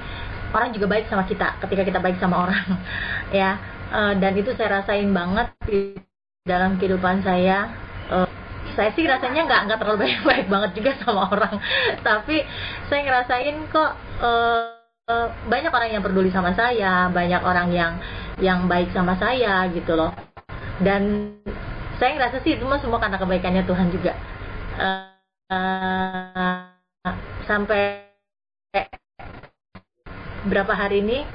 orang juga baik sama kita ketika kita baik sama orang ya uh, dan itu saya rasain banget di dalam kehidupan saya. Uh, saya sih rasanya nggak nggak terlalu baik baik banget juga sama orang. Tapi saya ngerasain kok uh, banyak orang yang peduli sama saya banyak orang yang yang baik sama saya gitu loh. Dan saya ngerasa sih itu semua karena kebaikannya Tuhan juga. Uh, uh, sampai berapa hari ini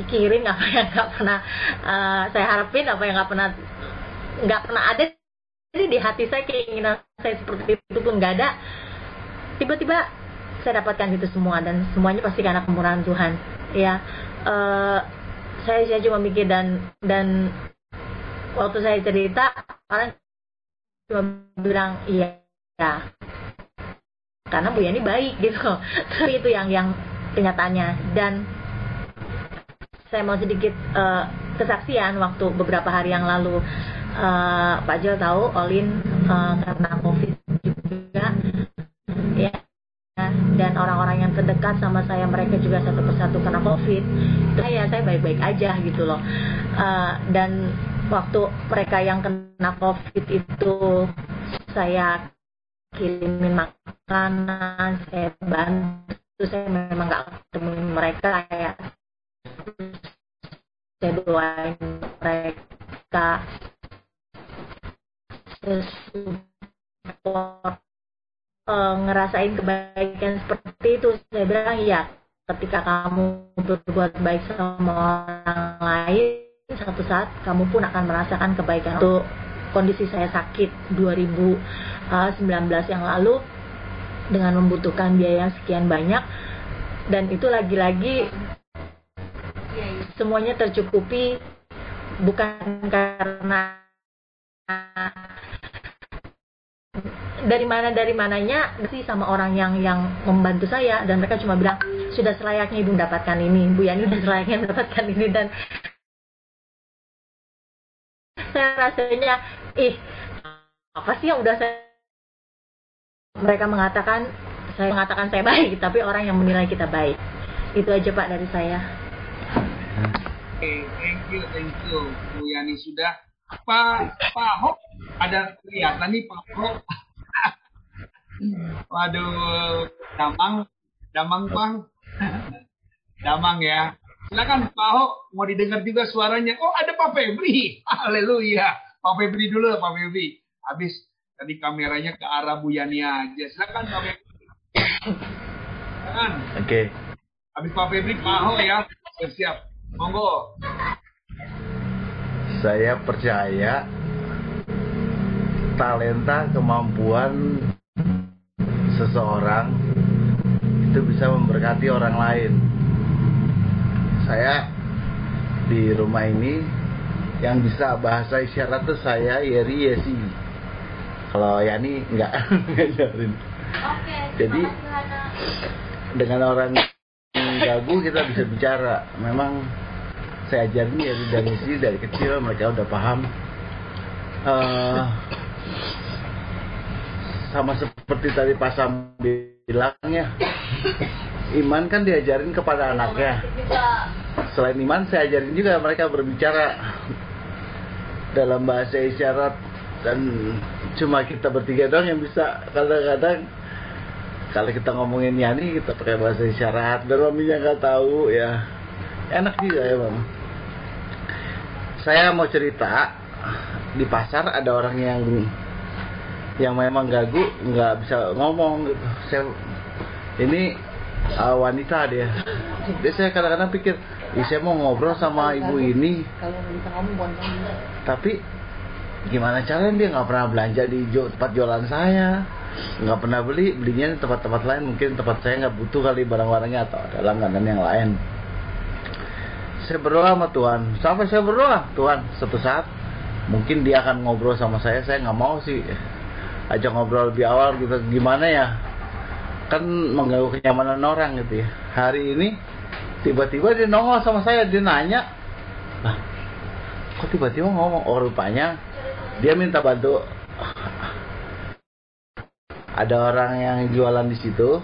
dikirim apa yang nggak pernah uh, saya harapin apa yang nggak pernah nggak pernah ada jadi di hati saya keinginan saya seperti itu pun nggak ada. Tiba-tiba saya dapatkan itu semua dan semuanya pasti karena kemurahan Tuhan ya. Uh, saya saya cuma mikir dan dan waktu saya cerita orang cuma bilang iya ya karena Bu Yani baik gitu. Tapi itu yang yang kenyataannya. Dan saya mau sedikit uh, kesaksian waktu beberapa hari yang lalu. Uh, Pak Jo tahu Olin uh, karena COVID juga. Ya dan orang-orang yang terdekat sama saya mereka juga satu persatu kena COVID. Saya saya baik-baik aja gitu loh. Uh, dan waktu mereka yang kena COVID itu saya kirimin makanan saya bantu saya memang nggak ketemu mereka ya saya doain mereka support uh, ngerasain kebaikan seperti itu. Saya bilang ya ketika kamu berbuat baik sama orang lain satu saat kamu pun akan merasakan kebaikan. Untuk kondisi saya sakit 2019 yang lalu dengan membutuhkan biaya sekian banyak dan itu lagi-lagi semuanya tercukupi bukan karena dari mana dari mananya sih sama orang yang yang membantu saya. Dan mereka cuma bilang sudah selayaknya ibu mendapatkan ini Bu Yani sudah selayaknya mendapatkan ini. Dan saya rasanya ih apa sih yang udah saya mereka mengatakan saya mengatakan saya baik tapi orang yang menilai kita baik. Itu aja Pak dari saya okay, thank you, thank you. Bu Yani sudah. Pak Pak Hok ada kelihatan nih Pak Hok Waduh, Damang, Damang Bang, Damang ya. Silakan Pak Ahok, mau didengar juga suaranya. Oh ada Pak Febri, haleluya. Pak Febri dulu Pak Febri. Habis tadi kameranya ke arah Bu Yani aja. Silakan Pak Febri. Silakan. Oke. Okay. Habis Pak Febri, Pak Ahok ya. Siap-siap. Monggo. Saya percaya talenta, kemampuan seseorang itu bisa memberkati orang lain. Saya di rumah ini yang bisa bahasa isyarat itu saya Yeri Yesi. Kalau Yani nggak ngajarin. Jadi dengan orang gagu kita bisa bicara. Memang saya ajarin Yeri dan Yesi dari kecil mereka udah paham. Uh, sama seperti tadi Pak Sam bilangnya iman kan diajarin kepada anaknya selain iman saya ajarin juga mereka berbicara dalam bahasa isyarat dan cuma kita bertiga doang yang bisa kadang-kadang kalau kita ngomongin Yani kita pakai bahasa isyarat dan maminya nggak tahu ya. Enak juga ya mam. Saya mau cerita di pasar ada orang yang yang memang gagu nggak bisa ngomong gitu. Saya ini uh, wanita dia. Dia saya kadang-kadang pikir saya mau ngobrol sama ibu ini. Tapi gimana caranya dia nggak pernah belanja di tempat jualan saya nggak pernah beli belinya di tempat-tempat lain. Mungkin tempat saya nggak butuh kali barang-barangnya atau ada langganan yang lain. Saya berdoa sama Tuhan. Sampai saya berdoa Tuhan satu saat mungkin dia akan ngobrol sama saya. Saya nggak mau sih ajak ngobrol lebih awal gitu. Gimana ya? Kan mengganggu kenyamanan orang gitu ya. Hari ini tiba-tiba dia nongol sama saya. Dia nanya lah kok tiba-tiba ngomong? Oh rupanya dia minta bantu ada orang yang jualan di situ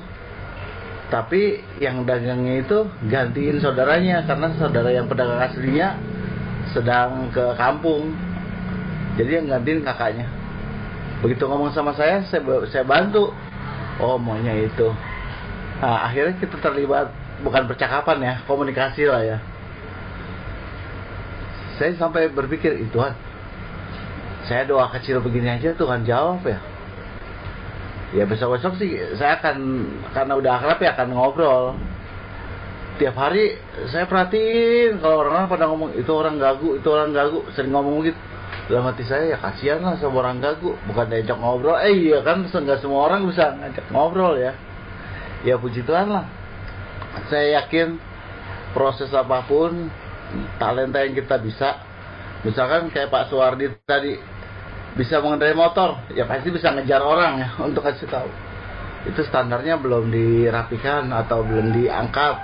tapi yang dagangnya itu gantiin saudaranya karena saudara yang pedagang aslinya sedang ke kampung. Jadi yang gantiin kakaknya. Begitu ngomong sama saya saya saya bantu. Oh maunya itu. Nah akhirnya kita terlibat bukan percakapan ya komunikasi lah ya. Saya sampai berpikir itu Tuhan saya doa kecil begini aja Tuhan jawab ya ya besok besok sih saya akan karena udah akrab ya akan ngobrol. Tiap hari saya perhatiin kalau orang-orang pada ngomong itu orang gagu itu orang gagu sering ngomong gitu dalam hati saya ya kasihan lah sama orang gagu bukan diajak ngobrol. Eh iya kan nggak semua orang bisa ngajak ngobrol ya. Ya puji Tuhan lah. Saya yakin proses apa pun talenta yang kita bisa misalkan kayak Pak Suwardi tadi bisa mengendarai motor ya pasti bisa ngejar orang ya untuk kasih tahu itu standarnya belum dirapikan atau belum diangkat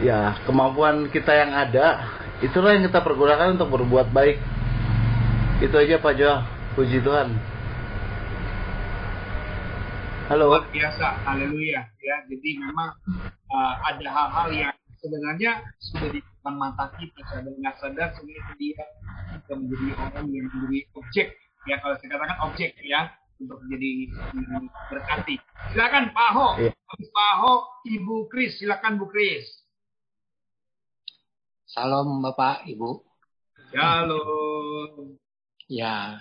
ya kemampuan kita yang ada itulah yang kita pergunakan untuk berbuat baik itu aja Pak Jo. Puji Tuhan. Halo. Luar biasa, haleluya. Ya, jadi memang uh, ada hal-hal yang sebenarnya sudah di depan mata kita, sadar nggak sadar sebenarnya dia bisa menjadi orang yang menjadi objek. Ya, kalau saya katakan objek ya untuk menjadi berkati. Silakan Pak Ho. Ya. Pak Ho, Ibu Kris, silakan Bu Kris. Salam Bapak, Ibu. Shalom ya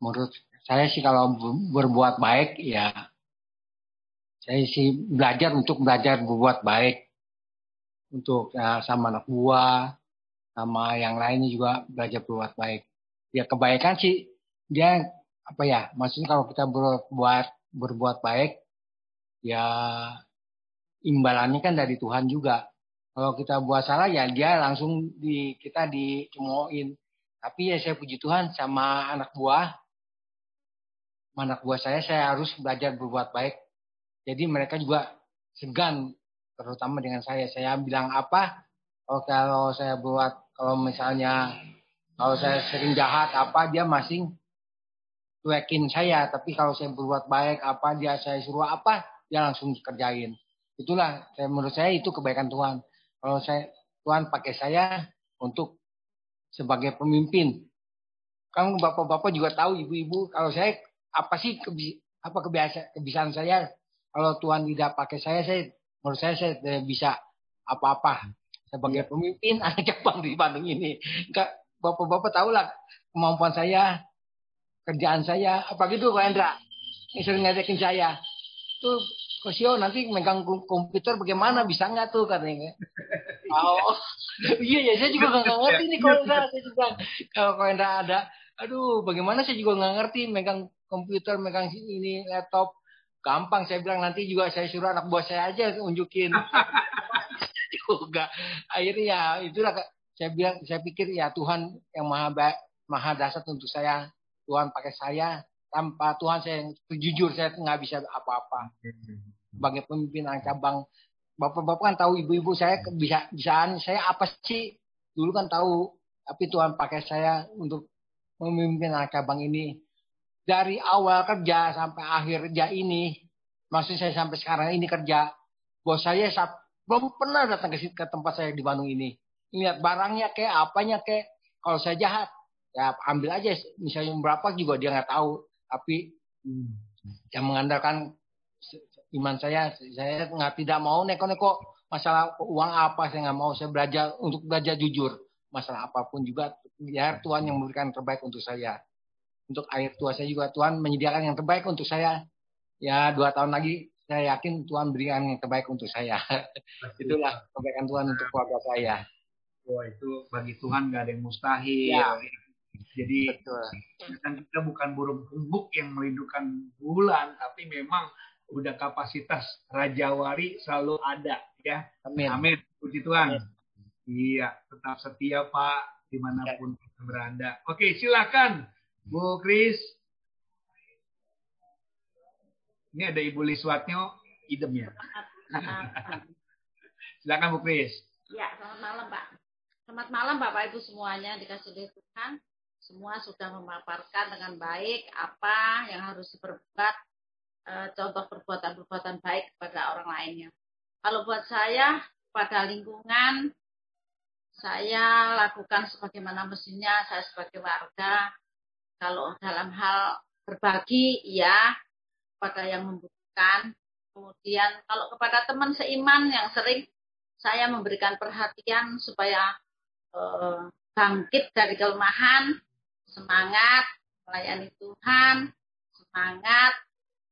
menurut saya sih kalau berbuat baik ya saya sih belajar untuk belajar berbuat baik untuk ya, sama anak buah sama yang lainnya juga belajar berbuat baik. Ya kebaikan sih dia apa ya maksudnya kalau kita berbuat berbuat baik ya imbalannya kan dari Tuhan juga. Kalau kita buat salah ya dia langsung di kita dicemoohin. Tapi ya saya puji Tuhan sama anak buah anak buah saya saya harus belajar berbuat baik. Jadi mereka juga segan, terutama dengan saya. Saya bilang apa, oh, kalau saya buat, kalau misalnya, kalau saya sering jahat apa, dia masih cuekin saya. Tapi kalau saya berbuat baik apa, dia saya suruh apa, dia langsung kerjain. Itulah, saya, menurut saya itu kebaikan Tuhan. Kalau saya Tuhan pakai saya untuk sebagai pemimpin. Kan bapak-bapak juga tahu ibu-ibu kalau saya apa sih apa kebiasaan kebiasaan saya kalau Tuhan tidak pakai saya, saya menurut saya saya tidak bisa apa-apa sebagai iya. pemimpin anak cabang di Bandung ini. Enggak, bapak-bapak tahu lah kemampuan saya, kerjaan saya, apa gitu Pak Hendra. Ini sering ngajakin saya. Tuh, Kosio nanti megang komputer bagaimana bisa nggak tuh katanya. Oh, iya ya saya juga nggak ngerti nih kalau Hendra. Saya juga kalau Hendra ada, aduh bagaimana saya juga nggak ngerti megang komputer, megang ini laptop Gampang saya bilang nanti juga saya suruh anak buah saya aja unjukin. juga. Akhirnya ya itulah saya bilang saya pikir ya Tuhan yang maha baik, maha dasar untuk saya. Tuhan pakai saya tanpa Tuhan saya jujur saya nggak bisa apa-apa. Sebagai pemimpin anak cabang Bapak-bapak kan tahu ibu-ibu saya bisa bisaan saya apa sih dulu kan tahu tapi Tuhan pakai saya untuk memimpin anak cabang ini dari awal kerja sampai akhir kerja ini, maksud saya sampai sekarang ini kerja, bos saya belum pernah datang ke, ke tempat saya di Bandung ini. Lihat barangnya kayak apanya kayak, kalau saya jahat, ya ambil aja, misalnya berapa juga dia nggak tahu. Tapi yang mengandalkan iman saya, saya nggak tidak mau neko-neko masalah uang apa saya nggak mau saya belajar untuk belajar jujur masalah apa pun juga biar Tuhan yang memberikan terbaik untuk saya untuk air tua saya juga Tuhan menyediakan yang terbaik untuk saya. Ya dua tahun lagi saya yakin Tuhan berikan yang terbaik untuk saya. Itulah kebaikan Tuhan untuk keluarga saya. Wah itu bagi Tuhan gak ada yang mustahil. Ya. Jadi Betul. kita bukan burung buk yang merindukan bulan, tapi memang udah kapasitas Raja Wari selalu ada ya. Amin. Amin. Puji Tuhan. Amin. Iya, tetap setia Pak di mana pun ya. berada. Oke, silakan Bu Kris. Ini ada Ibu Liswatnyo, idem ya. Silakan Bu Kris. Ya, selamat malam Pak. Selamat malam Bapak Ibu semuanya dikasih oleh Tuhan. Semua sudah memaparkan dengan baik apa yang harus diperbuat, e, contoh perbuatan-perbuatan baik kepada orang lainnya. Kalau buat saya, pada lingkungan, saya lakukan sebagaimana mestinya, saya sebagai warga, kalau dalam hal berbagi, ya, pada yang membutuhkan. Kemudian kalau kepada teman seiman yang sering saya memberikan perhatian supaya eh, bangkit dari kelemahan, semangat melayani Tuhan, semangat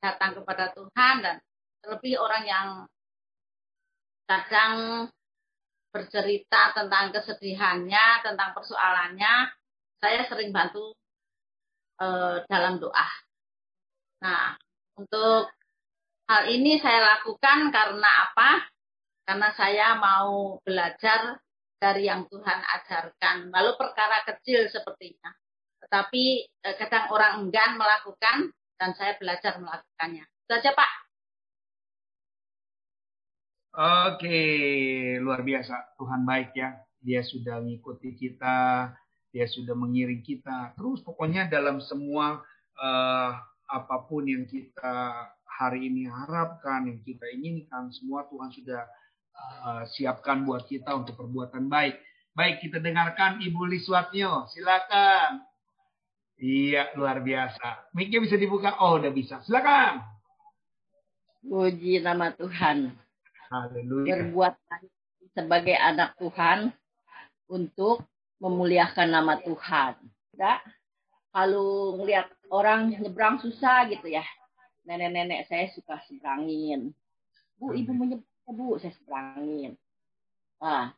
datang kepada Tuhan dan terlebih orang yang kadang bercerita tentang kesedihannya, tentang persoalannya, saya sering bantu uh, dalam doa. Nah, untuk hal ini saya lakukan karena apa? Karena saya mau belajar dari yang Tuhan ajarkan. Lalu perkara kecil sepertinya. Tetapi eh, kadang orang enggan melakukan dan saya belajar melakukannya. Itu aja Pak. Oke, luar biasa. Tuhan baik ya. Dia sudah mengikuti kita, dia sudah mengiring kita terus. Pokoknya dalam semua uh, apa pun yang kita hari ini harapkan yang kita inginkan semua Tuhan sudah uh, siapkan buat kita untuk perbuatan baik. Baik kita dengarkan Ibu Liswatnyo. Silakan. Iya luar biasa. Miknya bisa dibuka? Oh udah bisa. Silakan. Puji nama Tuhan. Haleluya. berbuat sebagai anak Tuhan untuk memuliakan nama Tuhan. Enggak? Kalau ngelihat orang nyebrang susah gitu ya. Nenek-nenek saya suka seberangin. Bu, ibu menyebrang, bu, saya seberangin. Nah,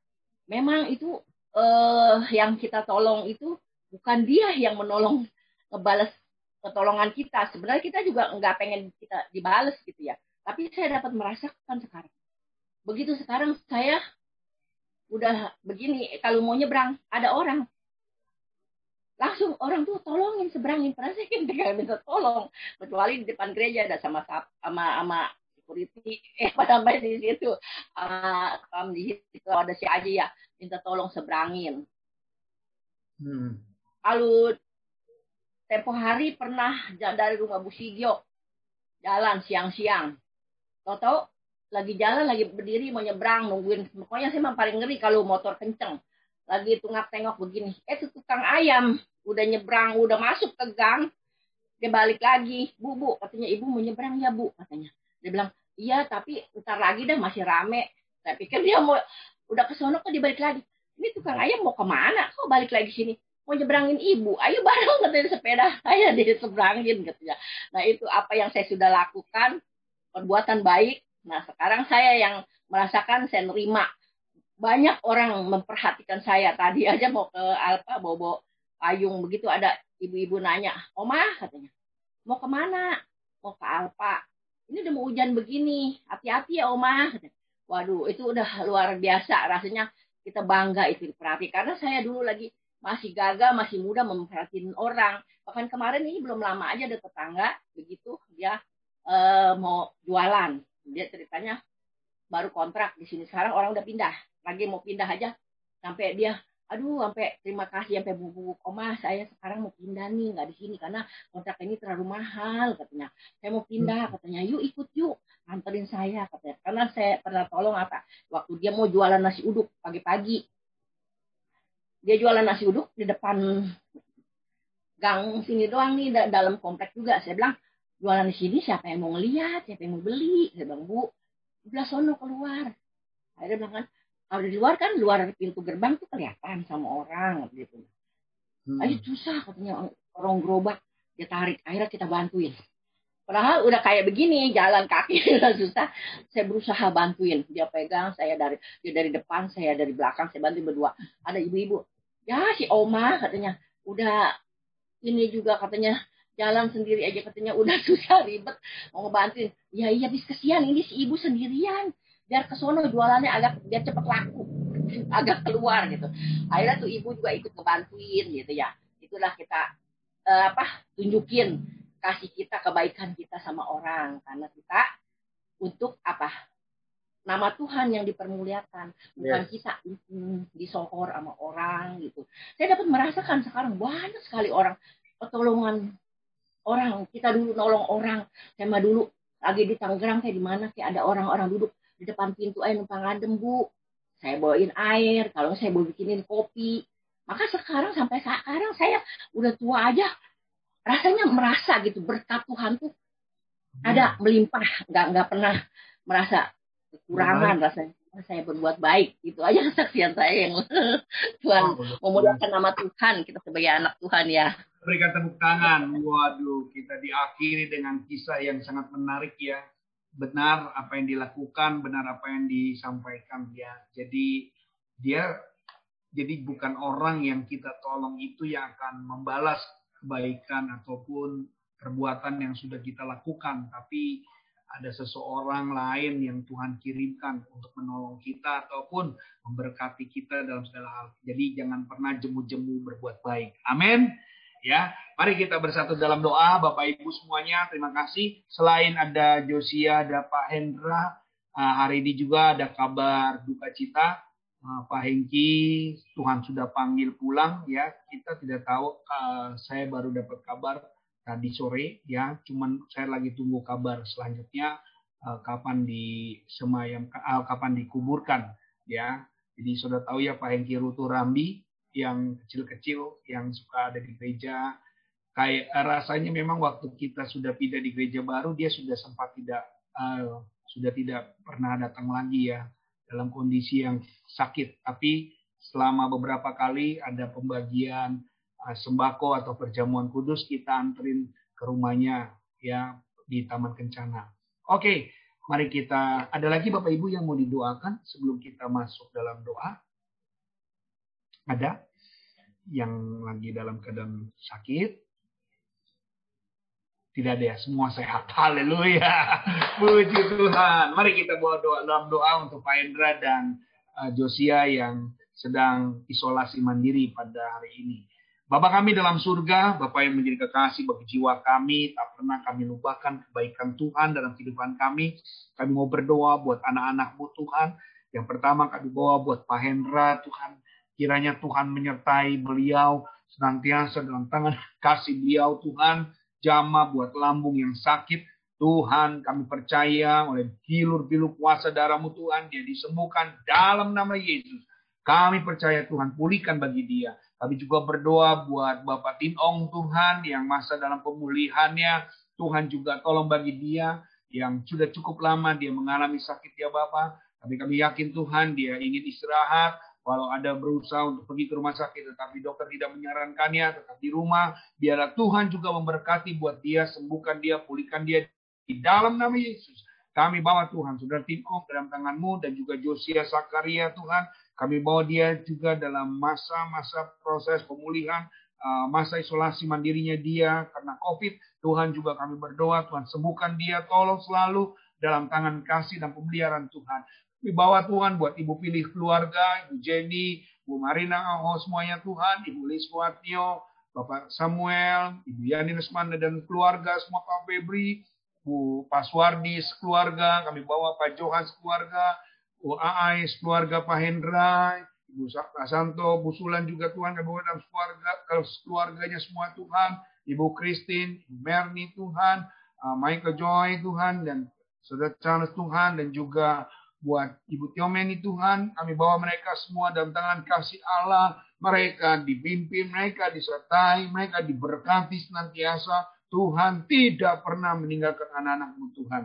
memang itu eh, yang kita tolong itu bukan dia yang menolong ngebales pertolongan kita. Sebenarnya kita juga nggak pengen kita dibales gitu ya. Tapi saya dapat merasakan sekarang. Begitu sekarang saya udah begini, kalau mau nyebrang, ada orang. Langsung orang tuh tolongin seberangin. Pernah saya kan minta tolong. Kecuali di depan gereja ada sama sama sama security eh pada main di situ uh, di situ ada si Aji ya minta tolong seberangin hmm. lalu tempo hari pernah dari rumah Bu Sigio jalan siang-siang tahu-tahu lagi jalan lagi berdiri mau nyebrang nungguin pokoknya saya memang paling ngeri kalau motor kenceng lagi tengok tengok begini eh itu tukang ayam udah nyebrang udah masuk ke gang dia balik lagi bu bu katanya ibu mau nyebrang ya bu katanya dia bilang, iya tapi ntar lagi dah masih rame. Saya pikir dia mau udah ke sono kok dibalik lagi. Ini tukang ayam mau ke mana? Kok balik lagi sini? Mau nyebrangin ibu. Ayo bareng katanya sepeda saya diseberangin katanya. Nah itu apa yang saya sudah lakukan. Perbuatan baik. Nah sekarang saya yang merasakan saya nerima. Banyak orang memperhatikan saya. Tadi aja mau ke Alpa, bawa payung begitu ada ibu-ibu nanya, Oma katanya, mau ke mana? Mau ke Alpa ini udah mau hujan begini, hati-hati ya Oma. Waduh, itu udah luar biasa rasanya kita bangga itu diperhati. Karena saya dulu lagi masih gagal, masih muda memperhatiin orang. Bahkan kemarin ini belum lama aja ada tetangga, begitu dia uh, mau jualan. Dia ceritanya baru kontrak di sini. Sekarang orang udah pindah. Lagi mau pindah aja. Sampai dia aduh sampai terima kasih sampai bubuk oma saya sekarang mau pindah nih. Nggak di sini karena kontrak ini terlalu mahal katanya. Saya mau pindah hmm. katanya. Yuk ikut yuk. Anterin saya katanya. Karena saya pernah tolong apa waktu dia mau jualan nasi uduk pagi-pagi. Dia jualan nasi uduk di depan gang sini doang nih dalam komplek juga. Saya bilang jualan di sini siapa yang mau ngeliat siapa yang mau beli saya bilang bu sebelah sono keluar akhirnya bilang kan kalau di luar kan luar pintu gerbang tuh kelihatan sama orang gitu. Hmm. Ayo susah katanya orang gerobak dia tarik akhirnya kita bantuin. Padahal udah kayak begini jalan kaki udah susah. Saya berusaha bantuin dia pegang saya dari dia dari depan saya dari belakang saya bantuin berdua. Ada ibu-ibu ya si Oma katanya udah ini juga katanya jalan sendiri aja katanya udah susah ribet. Mau ngebantuin. Ya iya bis kesian. Ini si ibu sendirian. Biar ke sono jualannya agak biar cepet laku. Agak keluar gitu. Akhirnya tuh ibu juga ikut ngebantuin gitu ya. Itulah kita uh, apa tunjukin kasih kita kebaikan kita sama orang. Karena kita untuk apa? Nama Tuhan yang dipermuliakan. Bukan yes. kita mm, disokor sama orang gitu. Saya dapat merasakan sekarang banyak sekali orang pertolongan orang. Kita dulu nolong orang. Sama dulu lagi di Tangerang kayak di mana? Kayak ada orang-orang duduk di depan pintu air numpang adem bu. Saya bawain air. Kalau saya mau bikinin kopi. Maka sekarang sampai sekarang saya udah tua aja. Rasanya merasa gitu berkat Tuhan tuh ada hmm. melimpah. Nggak nggak pernah merasa kekurangan rasanya saya berbuat baik. Itu aja kesaksian saya yang Tuhan oh, memuliakan nama Tuhan. Kita sebagai anak Tuhan ya. Berikan tepuk tangan. Waduh kita diakhiri dengan kisah yang sangat menarik ya. Benar apa yang dilakukan, benar apa yang disampaikan ya. Jadi dia jadi bukan orang yang kita tolong itu yang akan membalas kebaikan ataupun perbuatan yang sudah kita lakukan, tapi ada seseorang lain yang Tuhan kirimkan untuk menolong kita ataupun memberkati kita dalam segala hal. Jadi jangan pernah jemu-jemu berbuat baik. Amin. Ya, mari kita bersatu dalam doa, Bapak Ibu semuanya. Terima kasih. Selain ada Josia, ada Pak Hendra, uh, hari ini juga ada kabar duka cita. Uh, Pak Hengki, Tuhan sudah panggil pulang. Ya, kita tidak tahu. Uh, saya baru dapat kabar tadi sore. Ya, cuman saya lagi tunggu kabar selanjutnya kapan di semayam, kapan dikuburkan. Ya, jadi sudah tahu ya Pak Hengki Rutu Rambi yang kecil-kecil yang suka ada di gereja. Kayak eh, rasanya memang waktu kita sudah pindah di gereja baru dia sudah sempat tidak uh, sudah tidak pernah datang lagi ya dalam kondisi yang sakit. Tapi selama beberapa kali ada pembagian uh, sembako atau perjamuan kudus kita anterin ke rumahnya ya di Taman Kencana. Oke, Mari kita, ada lagi Bapak Ibu yang mau didoakan sebelum kita masuk dalam doa? Ada? Yang lagi dalam keadaan sakit? Tidak ada ya, semua sehat. Haleluya. Puji Tuhan. Mari kita bawa doa dalam doa untuk Pak Hendra dan uh, Josia yang sedang isolasi mandiri pada hari ini. Bapak kami dalam surga, Bapak yang menjadi kekasih bagi jiwa kami, tak pernah kami lupakan kebaikan Tuhan dalam kehidupan kami. Kami mau berdoa buat anak-anakmu Tuhan. Yang pertama kami bawa buat Pak Hendra, Tuhan. Kiranya Tuhan menyertai beliau senantiasa dalam tangan kasih beliau Tuhan. Jama buat lambung yang sakit. Tuhan kami percaya oleh bilur-bilur kuasa darahmu Tuhan. Dia disembuhkan dalam nama Yesus. Kami percaya Tuhan pulihkan bagi dia kami juga berdoa buat Bapak Tin Ong Tuhan yang masa dalam pemulihannya. Tuhan juga tolong bagi dia yang sudah cukup lama dia mengalami sakit ya Bapak. Tapi kami yakin Tuhan dia ingin istirahat. Walau ada berusaha untuk pergi ke rumah sakit, tetapi dokter tidak menyarankannya, tetap di rumah. Biarlah Tuhan juga memberkati buat dia, sembuhkan dia, pulihkan dia di dalam nama Yesus. Kami bawa Tuhan, saudara Tim Ong dalam tanganmu dan juga Josia Sakaria Tuhan. Kami bawa dia juga dalam masa-masa proses pemulihan, uh, masa isolasi mandirinya dia karena COVID. Tuhan juga kami berdoa, Tuhan sembuhkan dia, tolong selalu dalam tangan kasih dan pemeliharaan Tuhan. Kami bawa Tuhan buat Ibu pilih keluarga, Ibu Jenny, Bu Marina oh semuanya Tuhan, Ibu Lis Watio, Bapak Samuel, Ibu Yani Resmanda dan keluarga, semua Pak Febri, Bu Paswardi keluarga, kami bawa Pak Johan keluarga, Bu Aais, keluarga Pak Hendra, Ibu Santo, Bu Sulan juga Tuhan, kami dalam keluarga, keluarganya semua Tuhan, Ibu Christine, Ibu Merni Tuhan, uh, Michael Joy Tuhan, dan Saudara Charles Tuhan, dan juga buat Ibu Tiomeni Tuhan, kami bawa mereka semua dalam tangan kasih Allah, mereka dipimpin, mereka disertai, mereka diberkati senantiasa, Tuhan tidak pernah meninggalkan anak-anakmu Tuhan.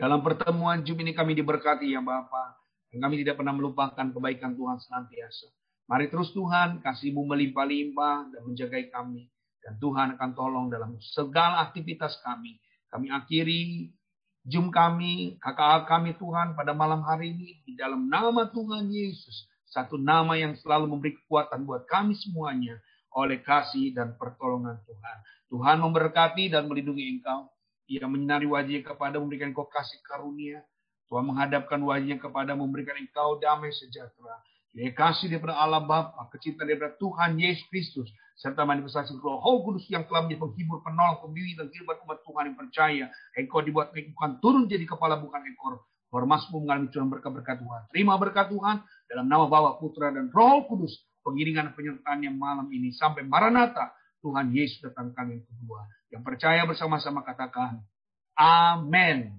Dalam pertemuan Jum ini kami diberkati ya Bapa. Dan kami tidak pernah melupakan kebaikan Tuhan senantiasa. Mari terus Tuhan, kasih-Mu melimpah-limpah dan menjagai kami. Dan Tuhan akan tolong dalam segala aktivitas kami. Kami akhiri Jum kami, kakak kami Tuhan pada malam hari ini. Di dalam nama Tuhan Yesus. Satu nama yang selalu memberi kekuatan buat kami semuanya. Oleh kasih dan pertolongan Tuhan. Tuhan memberkati dan melindungi engkau. Ia menyinari wajahnya kepada memberikan engkau kasih karunia. Tuhan menghadapkan wajahnya kepada memberikan engkau damai sejahtera. Ia kasih daripada Allah Bapa, kecintaan daripada Tuhan Yesus Kristus, serta manifestasi Roh Kudus yang telah menjadi penghibur, penolong, pembimbing dan kehidupan umat Tuhan yang percaya. Engkau dibuat bukan turun jadi kepala bukan ekor. Hormasmu mengalami Tuhan berkat-berkat Tuhan. Terima berkat Tuhan dalam nama Bapa, Putra dan Roh Kudus. Pengiringan penyertaan yang malam ini sampai Maranatha. Tuhan Yesus datang kali yang kedua. Yang percaya bersama-sama katakan, Amin.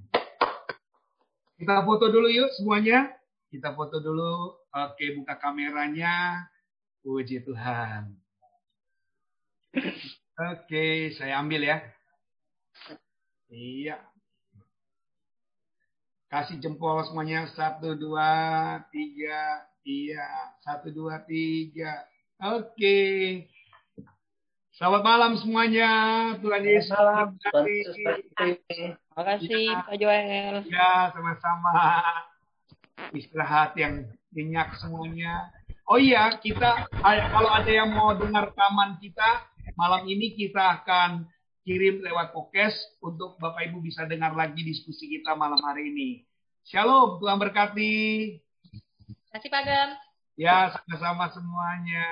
Kita foto dulu yuk semuanya. Kita foto dulu. Oke, buka kameranya. Puji Tuhan. Oke, saya ambil ya. Iya. Kasih jempol semuanya. Satu, dua, tiga. Iya. Satu, dua, tiga. Oke. Selamat malam semuanya. Tuhan Yesus. Salam. Terima kasih Pak Joel. Ya, sama-sama. Istirahat yang nyenyak semuanya. Oh iya, kita kalau ada yang mau dengar rekaman kita, malam ini kita akan kirim lewat podcast untuk Bapak Ibu bisa dengar lagi diskusi kita malam hari ini. Shalom, Tuhan berkati. Terima kasih Pak Gem. Ya, sama-sama semuanya.